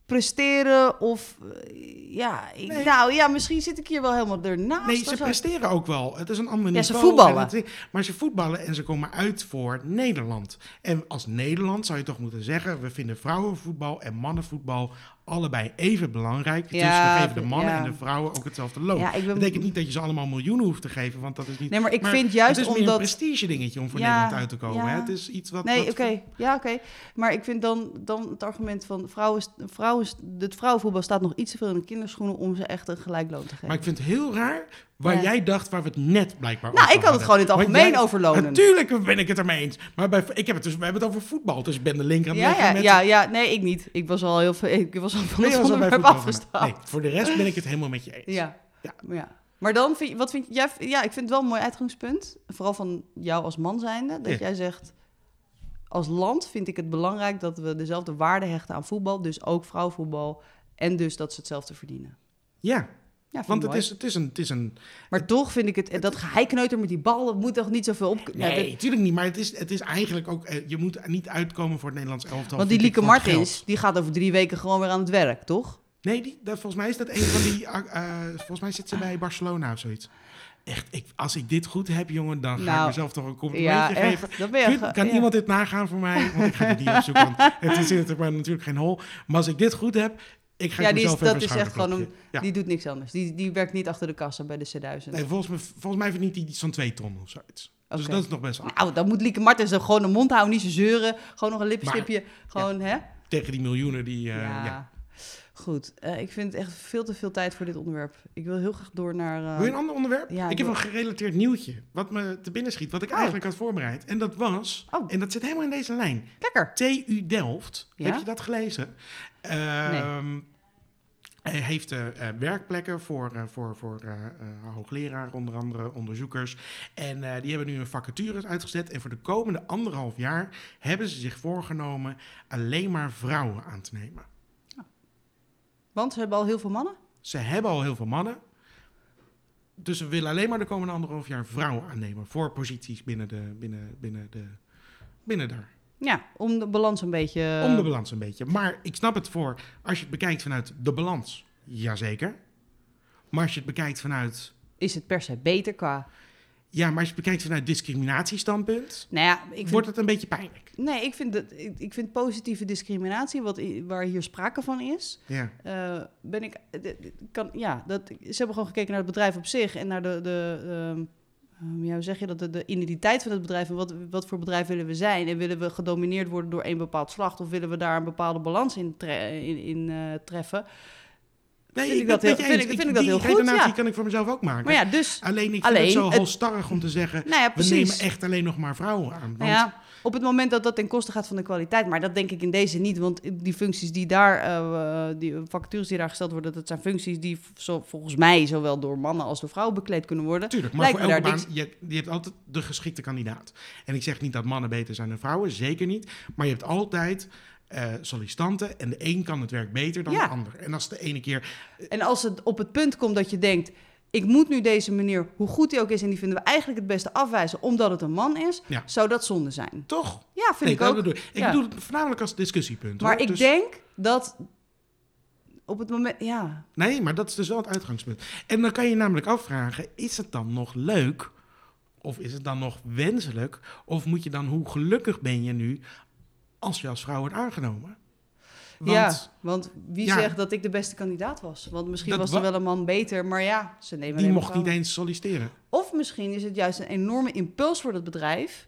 presteren of... eh, ja, ik, Nee. nou ja, misschien zit ik hier wel helemaal ernaast. Nee, ze presteren ook wel. Het is een ander Ja, ze voetballen. het maar ze voetballen en ze komen uit voor Nederland. En als Nederland zou je toch moeten zeggen... we vinden vrouwenvoetbal en mannenvoetbal allebei even belangrijk. Dus Ja, we geven de mannen ja. en de vrouwen ook hetzelfde loon. Ja, ik ben- Dat betekent niet dat je ze allemaal miljoenen hoeft te geven, want dat is niet... Nee, maar ik vind juist het is meer omdat... een prestige dingetje om voor Nederland uit te komen. Hè? Het is iets wat... Nee, wat- oké. Ja, oké. Maar ik vind dan, dan het argument van vrouwen, vrouwen, het vrouwenvoetbal staat nog iets te veel in de kinderschoenen om ze echt een gelijk loon te geven. Maar ik vind het heel raar waar Ja. jij dacht waar we het net blijkbaar nou, over ik had het hadden. gewoon in het algemeen jij- over lonen. Natuurlijk ben ik het ermee eens. Maar bij, ik heb het dus, we hebben het over voetbal. Dus ik ben de linker aan het Ja, ja, met... ja, ja, nee, ik niet. Ik was al heel veel, ik was al van Nee, het onderwerp afgestapt. Nee, voor de rest ben ik het helemaal met je eens. Ja. Ja. ja. Maar dan vind je, wat vind jij, ja, ik vind het wel een mooi uitgangspunt. Vooral van jou als man zijnde. Dat Ja. jij zegt, als land vind ik het belangrijk dat we dezelfde waarde hechten aan voetbal. Dus ook vrouwenvoetbal. En dus dat ze hetzelfde verdienen. Ja, Ja, want het mooi. is, het, is een, het is een... Maar toch vind ik het, dat geheikneuter met die bal, dat moet toch niet zoveel op... Nee, natuurlijk niet. Maar het is, het is eigenlijk ook... eh, Je moet niet uitkomen voor het Nederlands elftal. want die Lieke Martins, die gaat over drie weken gewoon weer aan het werk, toch? Nee, die, dat, volgens mij is dat een van die... eh, eh, volgens mij zit ze bij Barcelona of zoiets. Echt, ik, als ik dit goed heb, jongen, dan ga Nou, ik mezelf toch een complimentje Ja, geven. echt. Kun- kan ja. iemand dit nagaan voor mij? Want ik ga niet opzoeken, want het is het maar natuurlijk geen hol. Maar als ik dit goed heb, ik ga Ja, die is, dat is echt gewoon een... Ja. Die doet niks anders. Die, die werkt niet achter de kassa bij de C1000. Nee, volgens, mij, volgens mij verdient hij iets van twee ton of zoiets. Dus dat is nog best wel Nou, dan moet Lieke Martens er gewoon een mond houden, niet zo zeuren. Gewoon nog een lipstipje. Gewoon, hè? tegen die miljoenen die... eh, ja. Goed. Eh, ik vind echt veel te veel tijd voor dit onderwerp. Ik wil heel graag door naar... eh, Wil je een ander onderwerp? ja, ik ik heb wil- een gerelateerd nieuwtje wat me te binnen schiet, wat ik Oh. eigenlijk had voorbereid. En dat was, Oh. en dat zit helemaal in deze lijn, Lekker. TU Delft. Ja? Heb je dat gelezen? Ehm, Hij heeft eh, eh, werkplekken voor, eh, voor, voor hoogleraren, onder andere onderzoekers. En die hebben nu een vacatures uitgezet. En voor de komende anderhalf jaar hebben ze zich voorgenomen alleen maar vrouwen aan te nemen. Want ze hebben al heel veel mannen. Ze hebben al heel veel mannen. Dus we willen alleen maar de komende anderhalf jaar vrouwen aannemen voor posities binnen de, binnen, binnen de, binnen daar. Ja, om de balans een beetje... Om de balans een beetje. Maar ik snap het voor, als je het bekijkt vanuit de balans, jazeker. Maar als je het bekijkt vanuit, Is het per se beter qua... ja, maar als je het bekijkt vanuit discriminatiestandpunt, Nou ja, ik vind wordt het een beetje pijnlijk. Nee, ik vind, dat, ik, ik vind positieve discriminatie, wat, waar hier sprake van is, Ja. eh, ben ik, eh, kan, ja, dat, ze hebben gewoon gekeken naar het bedrijf op zich en naar de, de ehm, ehm, ja, hoe zeg je dat, de, de identiteit van het bedrijf en wat, wat voor bedrijf willen we zijn en willen we gedomineerd worden door één bepaald slacht of willen we daar een bepade balans in, in, in eh, treffen. Nee, Vind ik dat heel- vind ik- vind ik dat heel goed, redenatie ja. kan ik voor mezelf ook maken. Maar ja, dus, Alleen, ik vind Alleen, het zo halstarrig om te zeggen, nou ja, we nemen echt alleen nog maar vrouwen aan. Want ja, op het moment dat dat ten koste gaat van de kwaliteit, maar dat denk ik in deze niet, want die functies die daar, eh, die vacatures die daar gesteld worden, dat zijn functies die zo, volgens mij zowel door mannen als door vrouwen bekleed kunnen worden. Natuurlijk, maar Lijkt voor elke baan, je, je hebt altijd de geschikte kandidaat. En ik zeg niet dat mannen beter zijn dan vrouwen, zeker niet. Maar je hebt altijd eh, sollicitanten en de een kan het werk beter dan Ja. de ander. En als de ene keer... En als het op het punt komt dat je denkt, ik moet nu deze meneer, hoe goed hij ook is, en die vinden we eigenlijk het beste afwijzen, omdat het een man is, Ja. zou dat zonde zijn. Toch? Ja, vind Nee, ik ook. bedoel ik. Ik Ja. bedoel het voornamelijk als discussiepunt. Maar hoor. ik Dus- denk dat op het moment, ja, Nee, maar dat is dus wel het uitgangspunt. En dan kan je namelijk afvragen, is het dan nog leuk? Of is het dan nog wenselijk? Of moet je dan, hoe gelukkig ben je nu als je als vrouw wordt aangenomen? Want ja, want wie ja. zegt dat ik de beste kandidaat was? Want misschien was er wel een man beter, maar ja, ze nemen die mocht niet eens solliciteren. Of misschien is het juist een enorme impuls voor dat bedrijf.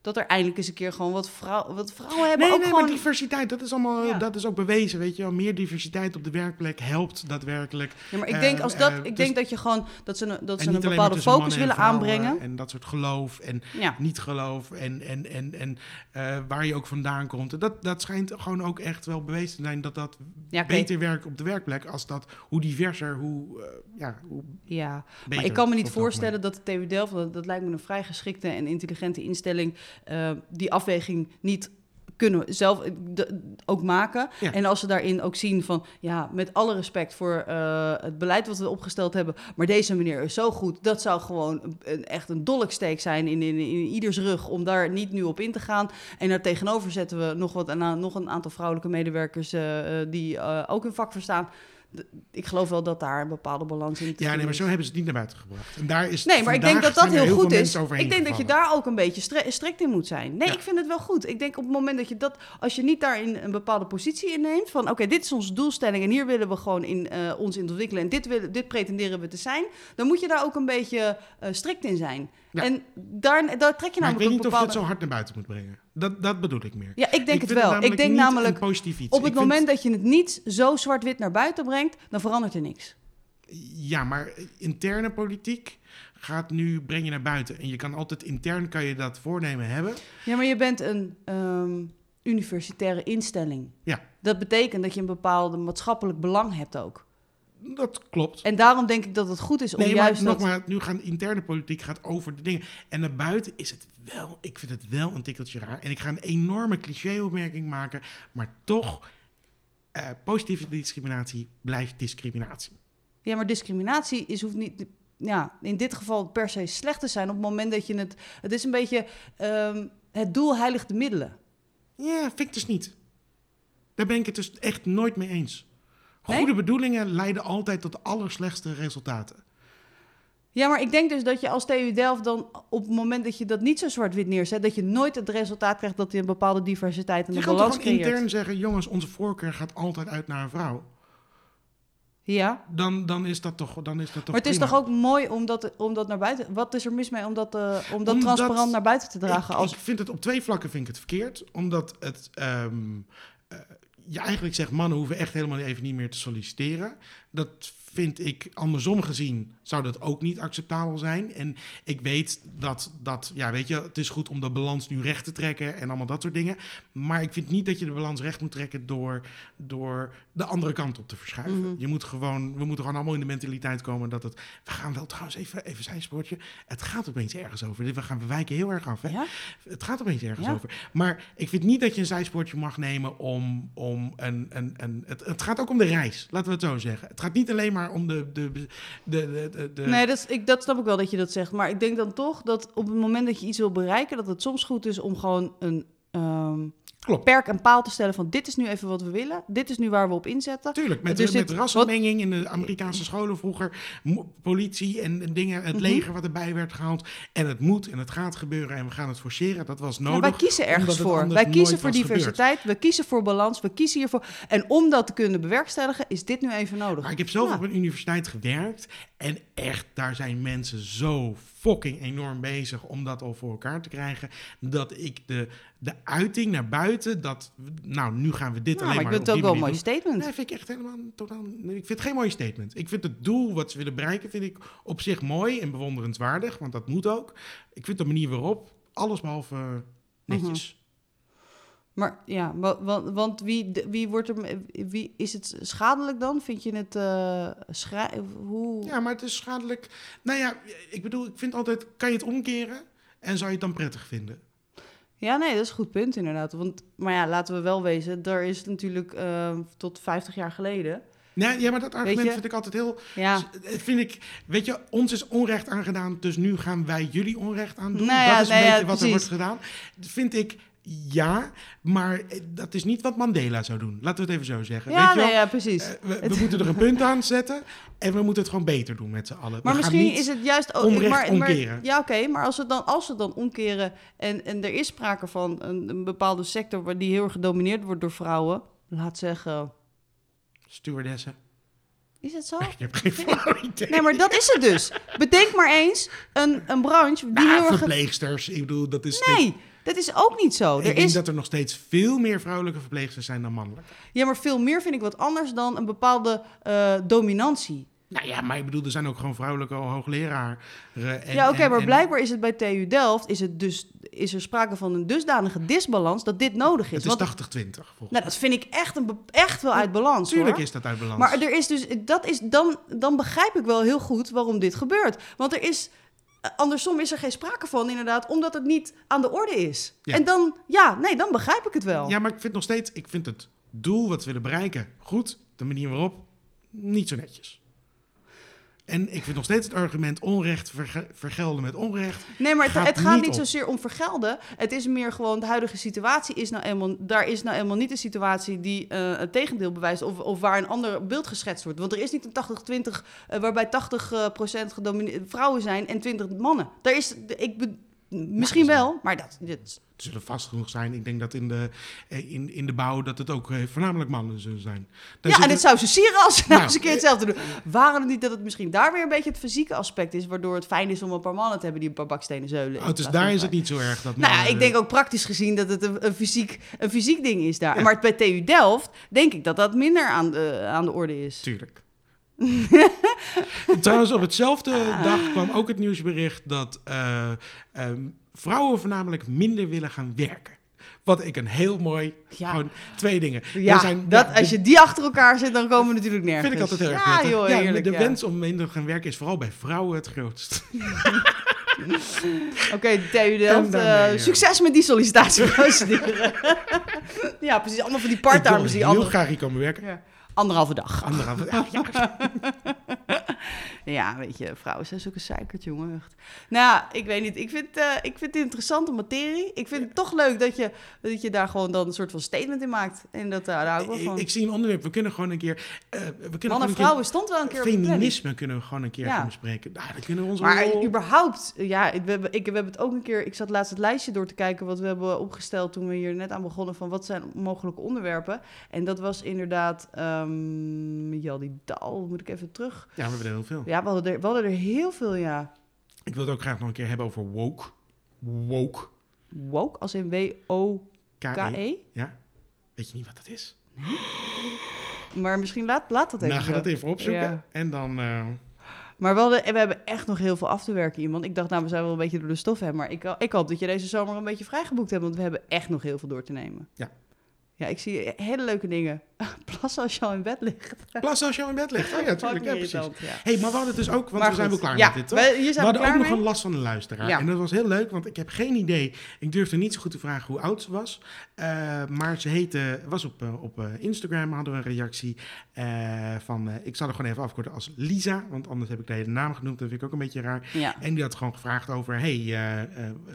Dat er eindelijk eens een keer gewoon wat, vrouw, wat vrouwen hebben. Nee, ook nee, gewoon... maar diversiteit, dat is allemaal, Ja. dat is ook bewezen, weet je wel. Meer diversiteit op de werkplek helpt daadwerkelijk. Ja, maar ik Eh, denk, als dat, eh, ik dus- denk dat je gewoon dat ze een, dat ze een bepaalde focus willen aanbrengen. En dat soort geloof en Ja. niet geloof en, en, en, en eh, waar je ook vandaan komt. Dat, dat schijnt gewoon ook echt wel bewezen te zijn dat dat Ja, beter werkt op de werkplek als dat, hoe diverser, hoe, eh, ja, hoe Ja, beter. maar ik kan me niet dat voorstellen dat de TU Delft, dat, dat lijkt me een vrij geschikte en intelligente instelling, eh, die afweging niet kunnen zelf eh, de- ook maken. Ja. En als ze daarin ook zien van, ja, met alle respect voor eh, het beleid wat we opgesteld hebben, maar deze meneer is zo goed, dat zou gewoon een, echt een dolksteek zijn in, in, in ieders rug om daar niet nu op in te gaan. En daar tegenover zetten we nog, wat, een, nog een aantal vrouwelijke medewerkers die ook hun vak verstaan. Ik geloof wel dat daar een bepaalde balans in te Ja, nee, maar zo hebben ze het niet naar buiten gebracht. En daar is Nee, maar ik denk dat dat heel goed is. Ik denk dat je daar ook een beetje strikt in moet zijn. Nee, Ja. ik vind het wel goed. Ik denk op het moment dat je dat, als je niet daarin een bepaalde positie inneemt, van oké, dit is onze doelstelling en hier willen we gewoon in, eh, ons in ontwikkelen en dit, willen, dit pretenderen we te zijn, dan moet je daar ook een beetje eh, strikt in zijn. Ja. En daar, daar trek je Maar ik namelijk weet niet of je het zo hard naar buiten moet brengen. Dat, dat bedoel ik meer. Ja, ik denk het wel. ik denk namelijk, een positief iets. op het Ik vind- moment dat je het niet zo zwart-wit naar buiten brengt, dan verandert er niks. Ja, maar interne politiek gaat nu, breng je naar buiten. En je kan altijd intern kan je dat voornemen hebben. Ja, maar je bent een ehm, universitaire instelling. Ja. Dat betekent dat je een bepaald maatschappelijk belang hebt ook. Dat klopt. En daarom denk ik dat het goed is om Nee, maar juist dat... nogmaals, nu gaan interne politiek gaat over de dingen. En naar buiten is het wel, ik vind het wel een tikkeltje raar. En ik ga een enorme cliché-opmerking maken, maar toch, eh, positieve discriminatie blijft discriminatie. Ja, maar discriminatie is, hoeft niet... Ja, in dit geval per se slecht te zijn op het moment dat je het... Het is een beetje... ehm, het doel heiligt de middelen. Ja, vind ik dus niet. Daar ben ik het dus echt nooit mee eens. Nee? Goede bedoelingen leiden altijd tot de allerslechtste resultaten. Ja, maar ik denk dus dat je als TU Delft dan op het moment dat je dat niet zo zwart-wit neerzet... dat je nooit het resultaat krijgt dat je een bepaalde diversiteit en Je kan toch balans creëert. intern zeggen, jongens, onze voorkeur gaat altijd uit naar een vrouw. Ja, Dan, dan is dat toch, dan is dat toch maar het is toch ook mooi om dat, om dat naar buiten... Wat is er mis mee om dat, eh, om dat Omdat- transparant naar buiten te dragen? Ik, als... ik vind het op twee vlakken vind ik het verkeerd. Omdat het, ehm, eh, je eigenlijk zegt, mannen hoeven echt helemaal even niet meer te solliciteren. Dat vind ik andersom gezien, zou dat ook niet acceptabel zijn. En ik weet dat, dat, ja weet je, het is goed om de balans nu recht te trekken en allemaal dat soort dingen. Maar ik vind niet dat je de balans recht moet trekken door, door de andere kant op te verschuiven. Mhm. Je moet gewoon, we moeten gewoon allemaal in de mentaliteit komen dat het, we gaan wel trouwens even, even zijn sportje, het gaat opeens ergens over. We gaan we wijken heel erg af. Hè? Ja? Het gaat opeens ergens Ja. over. Maar ik vind niet dat je een zijsportje mag nemen om, om een... een, een het, het gaat ook om de reis, laten we het zo zeggen. Het gaat niet alleen maar om de, de, de, de- de- Nee, dat, ik, dat snap ik wel dat je dat zegt. Maar ik denk dan toch dat op het moment dat je iets wil bereiken, dat het soms goed is om gewoon een ehm, Klopt. perk en paal te stellen van dit is nu even wat we willen. Dit is nu waar we op inzetten. Tuurlijk, met, Dus met rassenmenging in de Amerikaanse scholen vroeger, politie en, en dingen, het Mhm. leger wat erbij werd gehaald. En het moet en het gaat gebeuren en we gaan het forceren. Dat was nodig. wij kiezen ergens voor. Wij kiezen voor was gebeurd. diversiteit, we kiezen voor balans, we kiezen hiervoor. En om dat te kunnen bewerkstelligen, is dit nu even nodig. Maar ik heb zelf Ja. op een universiteit gewerkt. En echt, daar zijn mensen zo fucking enorm bezig om dat al voor elkaar te krijgen. Dat ik de, de uiting naar buiten, dat, nou, nu gaan we dit Ja, alleen maar maar ik vind het ook wel een mooi statement. Nee, vind ik echt helemaal totaal. Nee, ik vind het geen mooi statement. Ik vind het doel wat ze willen bereiken, vind ik op zich mooi en bewonderenswaardig, want dat moet ook. Ik vind de manier waarop, alles behalve eh, netjes. Maar ja, wa- wa- want wie, wie wordt er, wie is het schadelijk dan? Vind je het eh schra- hoe? Ja, maar het is schadelijk. Nou ja, ik bedoel, ik vind altijd, kan je het omkeren en zou je het dan prettig vinden? Ja, nee, dat is een goed punt inderdaad. Want, maar ja, laten we wel wezen, er is natuurlijk eh, tot 50 jaar geleden. Nee, ja, maar dat argument vind ik altijd heel. Ja, Het Vind ik, weet je, ons is onrecht aangedaan, dus nu gaan wij jullie onrecht aan doen. Nou ja, dat is een nou ja, beetje wat er wordt gedaan. Dat vind ik ja, maar eh, dat is niet wat Mandela zou doen. Laten we het even zo zeggen. ja, weet je nee, wel? ja, precies. Eh, we, we moeten er een punt aan zetten en we moeten het gewoon beter doen met z'n allen. maar we misschien is het juist ook. onrecht maar, maar- omkeren. ja, oké, maar als we dan, als we dan omkeren en, en er is sprake van een, een bepaalde sector waar die heel erg gedomineerd wordt door vrouwen, laat zeggen. Stewardessen. Is het zo? Ik heb geen flauw idee. Nee, maar dat is het dus. Bedenk maar eens een, een branche die Nou, heel erg. verpleegsters, ik bedoel, dat is... Nee, dat is ook niet zo. ik Er denk is, dat er nog steeds veel meer vrouwelijke verpleegsters zijn dan mannelijke. ja, maar veel meer vind ik wat anders dan een bepaalde eh, dominantie. Nou ja, maar ik bedoel, er zijn ook gewoon vrouwelijke hoogleraren. En, ja, oké, maar en- blijkbaar is het bij TU Delft is, het dus, is er sprake van een dusdanige disbalans dat dit nodig is. Het is Want- 80-20 volgens nou, dat vind ik echt, een, echt wel uit balans. Tuurlijk hoor. is dat uit balans. Maar er is dus, dat is, dan, dan begrijp ik wel heel goed waarom dit gebeurt. Want er is, eh, andersom is er geen sprake van, inderdaad, omdat het niet aan de orde is. Ja. En dan, ja, nee, dan begrijp ik het wel. Ja, maar ik vind nog steeds, ik vind het doel wat we willen bereiken goed. De manier waarop, niet zo netjes. En ik vind nog steeds het argument onrecht verge- vergelden met onrecht. Nee, maar het Gaat het gaat niet zozeer om vergelden. Het is meer gewoon de huidige situatie is nou eenmaal, daar is nou eenmaal niet een situatie die eh, het tegendeel bewijst of, of waar een ander beeld geschetst wordt. Want er is niet een 80-20 eh, waarbij 80 eh, procent vrouwen zijn en 20 mannen. Daar is, ik misschien dat is- wel, maar dat, dit, Het zullen vast genoeg zijn. Ik denk dat in de, eh, in, in de bouw dat het ook eh, voornamelijk mannen zullen zijn. Daar ja, en het zou ze sieren als ze nou Nou, eens een keer hetzelfde doen. Waren het niet dat het misschien daar weer een beetje het fysieke aspect is, waardoor het fijn is om een paar mannen te hebben die een paar bakstenen zeulen. Oh, dus daar van is het niet zo erg. Dat Nou mannen- ik denk ook praktisch gezien dat het een, een, fysiek, een fysiek ding is daar. Ja. Maar bij TU Delft denk ik dat dat minder aan de, aan de orde is. Tuurlijk. Trouwens, op hetzelfde Ah. dag kwam ook het nieuwsbericht dat eh, ehm, vrouwen voornamelijk minder willen gaan werken. Wat ik een heel mooi, Ja. gewoon twee dingen. Ja, Er zijn, dat, ja, als je die achter elkaar zit, dan komen we natuurlijk nergens. vind ik altijd heel erg Ja, prettig. joh, Ja, heerlijk. de wens om minder te gaan werken is vooral bij vrouwen het grootst. Oké, TU Delft, succes met die sollicitatieprocedure. ja, precies. Allemaal van die wil parttimers die heel andere, graag hier komen werken. Anderhalve dag. Anderhalve, ja, ja. Ja, weet je, vrouwen zijn zulke zeikert, jongen. Echt. Nou, ja, ik weet niet. Ik vind, eh, ik vind het interessante materie. Ik vind het toch leuk dat je, dat je daar gewoon dan een soort van statement in maakt. En dat, eh, daar ik wel Ik, van. ik zie een onderwerp. We kunnen gewoon een keer. eh, we kunnen Man gewoon en vrouwen stond wel een keer. Feminisme kunnen we gewoon een keer Ja. gaan bespreken. Nou, dan kunnen we onze Maar überhaupt, ja, we hebben, ik, we hebben het ook een keer... Ik zat laatst het lijstje door te kijken wat we hebben opgesteld... toen we hier net aan begonnen van wat zijn mogelijke onderwerpen. En dat was inderdaad... ehm ja, die Dal, moet ik even terug... Ja, we hebben er heel veel. Ja, we hadden er, we hadden er heel veel, ja. Ik wil het ook graag nog een keer hebben over woke. Woke. Woke, als in W-O-K-E. K-E. Ja. Weet je niet wat dat is? Maar misschien laat, laat dat even Nou, ga dat even opzoeken. Ja. En dan... eh, Maar we, hadden, we hebben echt nog heel veel af te werken, iemand. Ik dacht, nou, we zijn wel een beetje door de stof heen. Maar ik, ik hoop dat je deze zomer een beetje vrijgeboekt hebt. Want we hebben echt nog heel veel door te nemen. Ja. Ja, ik zie hele leuke dingen. Plassen als je al in bed ligt. Plassen als je al in bed ligt. Oh ja, tuurlijk. Ja, precies. irritant, ja. hey, maar we hadden dus ook, want Maar we zijn wel klaar ja, met dit, toch? we- we we hadden ook nog een last van de luisteraar. En dat was heel leuk, want ik heb geen idee. Ik durfde niet zo goed te vragen hoe oud ze was. Eh, maar ze heette, was op, eh, op eh, Instagram, hadden we een reactie van... ik zal er gewoon even afkorten als Lisa, want anders heb ik de hele naam genoemd. Dat vind ik ook een beetje raar. En die had gewoon gevraagd over... Hey,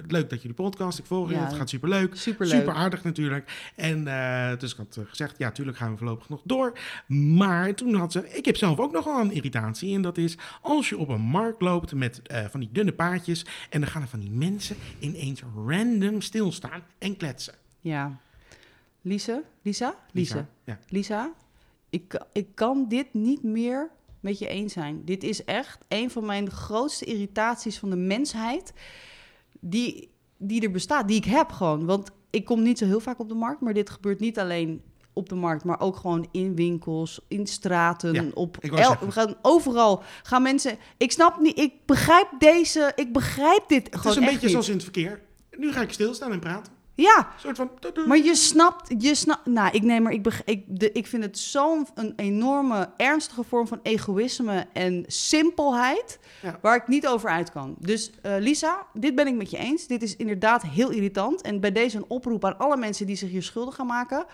leuk dat je de podcast, ik volg je, het gaat superleuk. superleuk. Super aardig natuurlijk. En eh, dus ik had eh, gezegd, ja, tuurlijk gaan we voorlopig nog door. Maar toen had ze, ik heb zelf ook nog wel een irritatie. En dat is als je op een markt loopt met eh, van die dunne paadjes. En dan gaan er van die mensen ineens random stilstaan en kletsen. Ja. Lise? Lisa? Lise. Ja. Lisa, ik, ik kan dit niet meer met je eens zijn. Dit is echt een van mijn grootste irritaties van de mensheid. Die, die er bestaat, die ik heb gewoon. Want ik kom niet zo heel vaak op de markt. Maar dit gebeurt niet alleen op de markt, maar ook gewoon in winkels, in straten, Ja, op we gaan overal gaan mensen. Ik snap niet, ik begrijp deze, ik begrijp dit Het gewoon is een beetje niet. zoals in het verkeer. Nu ga ik stilstaan en praten. Ja, soort van... maar je snapt, je snapt, nou, ik neem maar, ik, beg- ik, de, ik vind het zo'n een enorme, ernstige vorm van egoïsme en simpelheid, Ja. waar ik niet over uit kan. Dus eh, Lisa, dit ben ik met je eens. Dit is inderdaad heel irritant. En bij deze een oproep aan alle mensen die zich hier schuldig gaan maken.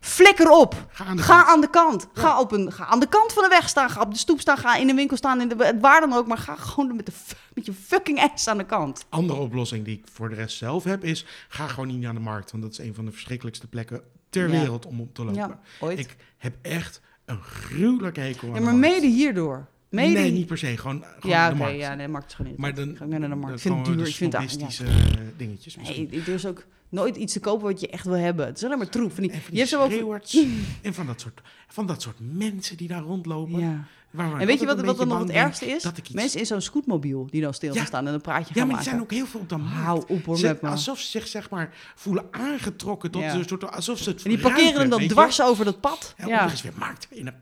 Flikker op. Ga aan de Ga kant. aan de kant. Ja. Ga, op een, ga aan de kant van de weg staan. Ga op de stoep staan. Ga in de winkel staan. In de, waar dan ook. Maar ga gewoon met, de, met je fucking ass aan de kant. Andere oplossing die ik voor de rest zelf heb is... ga gewoon niet naar de markt. Want dat is een van de verschrikkelijkste plekken ter Ja. wereld om op te lopen. Ja, ooit. Ik heb echt een gruwelijke hekel aan ja, maar mede hierdoor. Nee, niet per se. Gewoon, gewoon Ja, de oké, markt. ja, nee, de markt is gewoon niet. Maar dan, ik ga ook niet naar de markt. Ik dan vind het duur. Ik vind dat, ja. eh, dingetjes misschien. Nee, er is ook nooit iets te kopen wat je echt wil hebben. Het is alleen maar troep. Van die, En van je die hebt zo over... schreeuwerts en van dat, soort, van dat soort mensen die daar rondlopen. Ja. Waar En weet je wat, wat dan nog het ergste is? Iets... Mensen in zo'n scootmobiel die dan stil gaan Ja. staan en een praatje ja, gaan maar die zijn maken. ook heel veel op de markt. Hou op hoor Ze- met me. alsof ze zich zeg maar voelen aangetrokken tot Ja. een soort... Alsof ze het En die parkeren hem dan je? dwars over dat pad. En Ja. ja. is weer markt. In een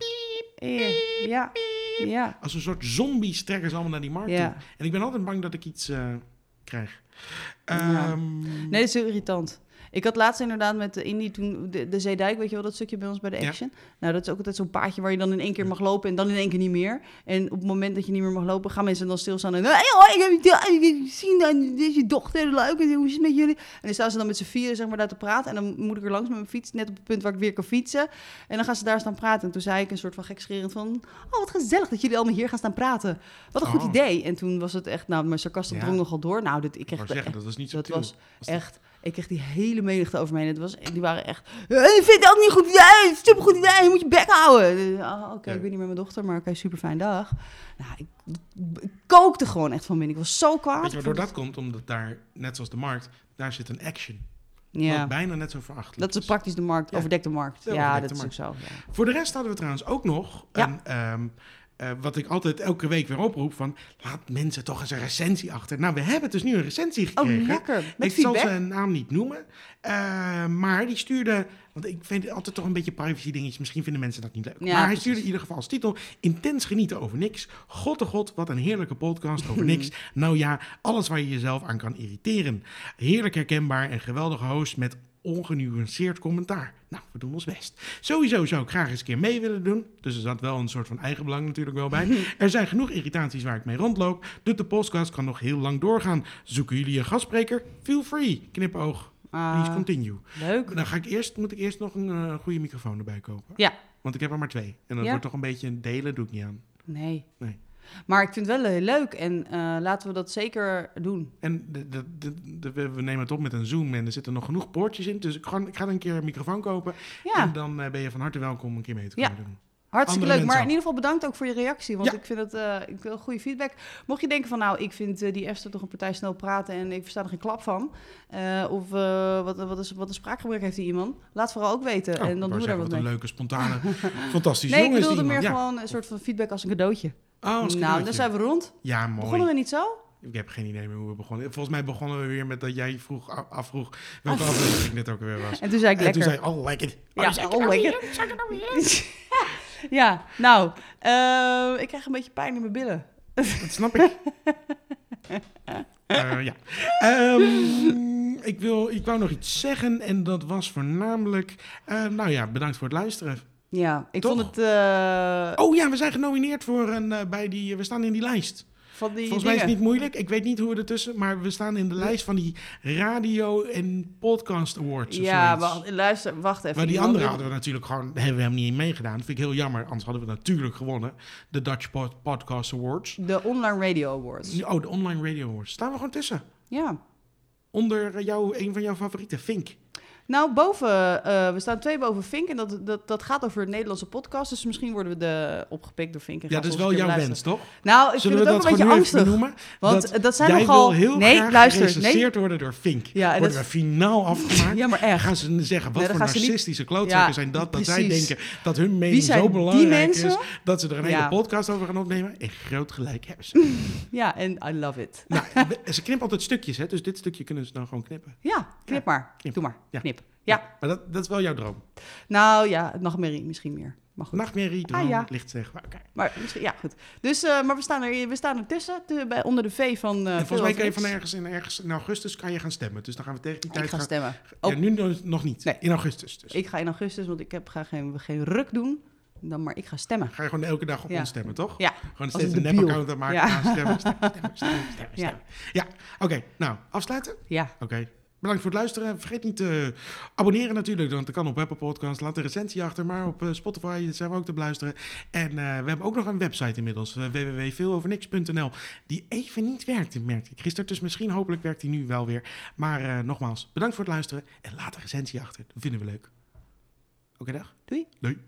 piep. Ja. Ja. Ja. Als een soort zombies trekken ze allemaal naar die markt Ja. toe. En ik ben altijd bang dat ik iets eh, krijg. Ja. Ehm, Nee, dat is heel irritant. Ik had laatst inderdaad met de Indie toen de, de Zeedijk, weet je wel, dat stukje bij ons bij de Ja. Action. Nou, dat is ook altijd zo'n paadje waar je dan in één keer mag lopen en dan in één keer niet meer. En op het moment dat je niet meer mag lopen, gaan mensen dan stilstaan en... Hey, hoor, ik heb je gezien, dat is je dochter, leuk, en hoe is het met jullie? En dan staan ze dan met z'n vieren, zeg maar, daar te praten. En dan moet ik er langs met mijn fiets, net op het punt waar ik weer kan fietsen. En dan gaan ze daar staan praten. En toen zei ik een soort van gekscherend van... Oh, wat gezellig dat jullie allemaal hier gaan staan praten. Wat een goed Oh. idee. En toen was het echt... Nou, mijn sarcasme Ja. drong nogal door. Nou, dit, ik kreeg dat was niet zo dat was echt, ik kreeg die hele menigte over me heen. Het was, die waren echt, "Eh, ik vind het ook niet goed idee, supergoed idee, je moet je bek houden. Eh, oh, Oké, Ja. ik ben niet met mijn dochter, maar oké, super fijn dag. Nou, ik, ik kookte gewoon echt van binnen. Ik was zo kwaad. Weet je waardoor dat komt? Omdat daar, net zoals de markt, daar zit een action. Ja, Wat bijna net zo verachtelijk dat is praktisch de markt, overdekte markt. Ja, Ja, overdekte dat is ook zo. ja. Voor de rest hadden we trouwens ook nog een, ehm, eh, wat ik altijd elke week weer oproep van laat mensen toch eens een recensie achter. Nou, we hebben dus nu een recensie Oh, gekregen. lekker. Met ik zal feedback. zijn naam niet noemen, eh, maar die stuurde, want ik vind het altijd toch een beetje privacy dingetjes. Misschien vinden mensen dat niet leuk. Ja, maar hij precies. stuurde in ieder geval als titel intens genieten over niks. God de god, wat een heerlijke podcast over niks. Nou ja, alles waar je jezelf aan kan irriteren. Heerlijk herkenbaar en geweldige host met ongenuanceerd commentaar. Nou, we doen ons best. Sowieso zou ik graag eens een keer mee willen doen. Dus er zat wel een soort van eigenbelang natuurlijk wel bij. Er zijn genoeg irritaties waar ik mee rondloop. Dus de podcast kan nog heel lang doorgaan. Zoeken jullie een gastspreker? Feel free. Knipoog. Please Ah, continue. leuk. Dan ga ik eerst, moet ik eerst nog een eh, goede microfoon erbij kopen. Ja. Want ik heb er maar twee. En dat Ja. wordt toch een beetje delen, doe ik niet aan. Nee. Nee. Maar ik vind het wel heel leuk en eh, laten we dat zeker doen. En de, de, de, we nemen het op met een Zoom en er zitten nog genoeg poortjes in. Dus ik, gewoon, ik ga een keer een microfoon kopen. Ja. En dan eh, ben je van harte welkom om een keer mee te Ja. komen doen. Hartstikke leuk. Maar in ieder geval bedankt ook voor je reactie. Want Ja. ik vind het eh, ik wil goede feedback. Mocht je denken van nou, ik vind eh, die Esther toch een partij snel praten en ik versta er geen klap van. eh, of eh, wat, wat, is, wat een spraakgebruik heeft die iemand? Laat vooral ook weten. Oh, en dan ik doen we daar wat mee. een leuke, spontane, fantastische Nee, ik jongen die bedoelde meer. Ja. gewoon een soort van feedback als een cadeautje. Oh, nou, dan zijn we rond. Ja, mooi. Begonnen we niet zo? Ik heb geen idee meer hoe we begonnen. Volgens mij begonnen we weer met dat jij vroeg, afvroeg welke aflevering dit ook weer was. En toen zei ik En lekker. toen zei oh, lekker. Oh, ja, zeg ik oh, nou? Zeg ik nou ja, nou, eh, ik krijg een beetje pijn in mijn billen. Dat snap ik. Eh, ja. Ehm, ik, wil, ik wou nog iets zeggen en dat was voornamelijk... eh, nou ja, bedankt voor het luisteren. Ja, ik Toch? vond het eh, Oh ja, we zijn genomineerd voor een, eh, bij die... We staan in die lijst. van die Volgens mij is het niet moeilijk. Ik weet niet hoe we ertussen... Maar we staan in de lijst van die radio- en podcast awards Ja, wacht, luister, wacht even. Maar die andere hadden we natuurlijk gewoon... Hebben we helemaal niet in meegedaan. Dat vind ik heel jammer. Anders hadden we natuurlijk gewonnen. De Dutch Pod- Podcast Awards. De Online Radio Awards. Oh, de Online Radio Awards. Staan we gewoon tussen. Ja. Onder eh, jou, een van jouw favorieten, Fink. Nou, boven, eh, we staan twee boven Fink en dat, dat, dat gaat over Nederlandse podcast. Dus misschien worden we de, opgepikt door Fink. En Ja, dat is wel jouw wens, toch? Nou, ik Zullen vind het ook een beetje angstig. benoemen? Want dat zijn jij nogal... wil heel nee, graag luister. Nee. worden door Fink. Ja, en Worden dat- we finaal afgemaakt. Ja, maar Dan echt. gaan ze zeggen, wat Nee, voor ze niet- narcistische klootzakken Ja, zijn dat, dat zij precies. denken dat hun mening zo die belangrijk mensen? is, dat ze er een hele Ja. podcast over gaan opnemen. En groot gelijk hebben ze. Ja, en I love it. nou, ze knippen altijd stukjes, hè, dus dit stukje kunnen ze dan gewoon knippen. Ja, knip maar. Doe maar. Ja. Knip. Ja. Maar dat, dat is wel jouw droom. Nou ja, nachtmerrie misschien meer. Maar goed. Nachtmerrie, droom, Ah, ja. licht zeg. maar. Maar misschien, ja, goed. Dus, eh, maar we staan er, we staan er tussen, te- bij, onder de V van. eh en volgens mij kan je van ergens in, ergens in augustus kan je gaan stemmen. Dus dan gaan we tegen die Ik tijd ga gaan. stemmen. Ja, nu nog- niet. Nee. In augustus dus. Ik ga in augustus, want ik heb, ga geen, geen ruk doen. Dan maar ik ga stemmen. Ga je gewoon elke dag op Ja. ons stemmen, toch? Ja. Gewoon steeds een nep-account aanmaken. Ja. Stemmen, stemmen, stemmen, stemmen, stemmen, Ja. Ja, oké. Nou, afsluiten? Ja. Oké. Bedankt voor het luisteren. Vergeet niet te abonneren natuurlijk, want dat kan op Apple Podcasts. Laat een recensie achter, maar op eh, Spotify zijn we ook te beluisteren. En eh, we hebben ook nog een website inmiddels, uh, www.veelovernix.nl, die even niet werkte, merkte ik gisteren. Dus misschien hopelijk werkt die nu wel weer. Maar eh, nogmaals, bedankt voor het luisteren en laat een recensie achter. Dat vinden we leuk. Oké, dag. Doei. Doei.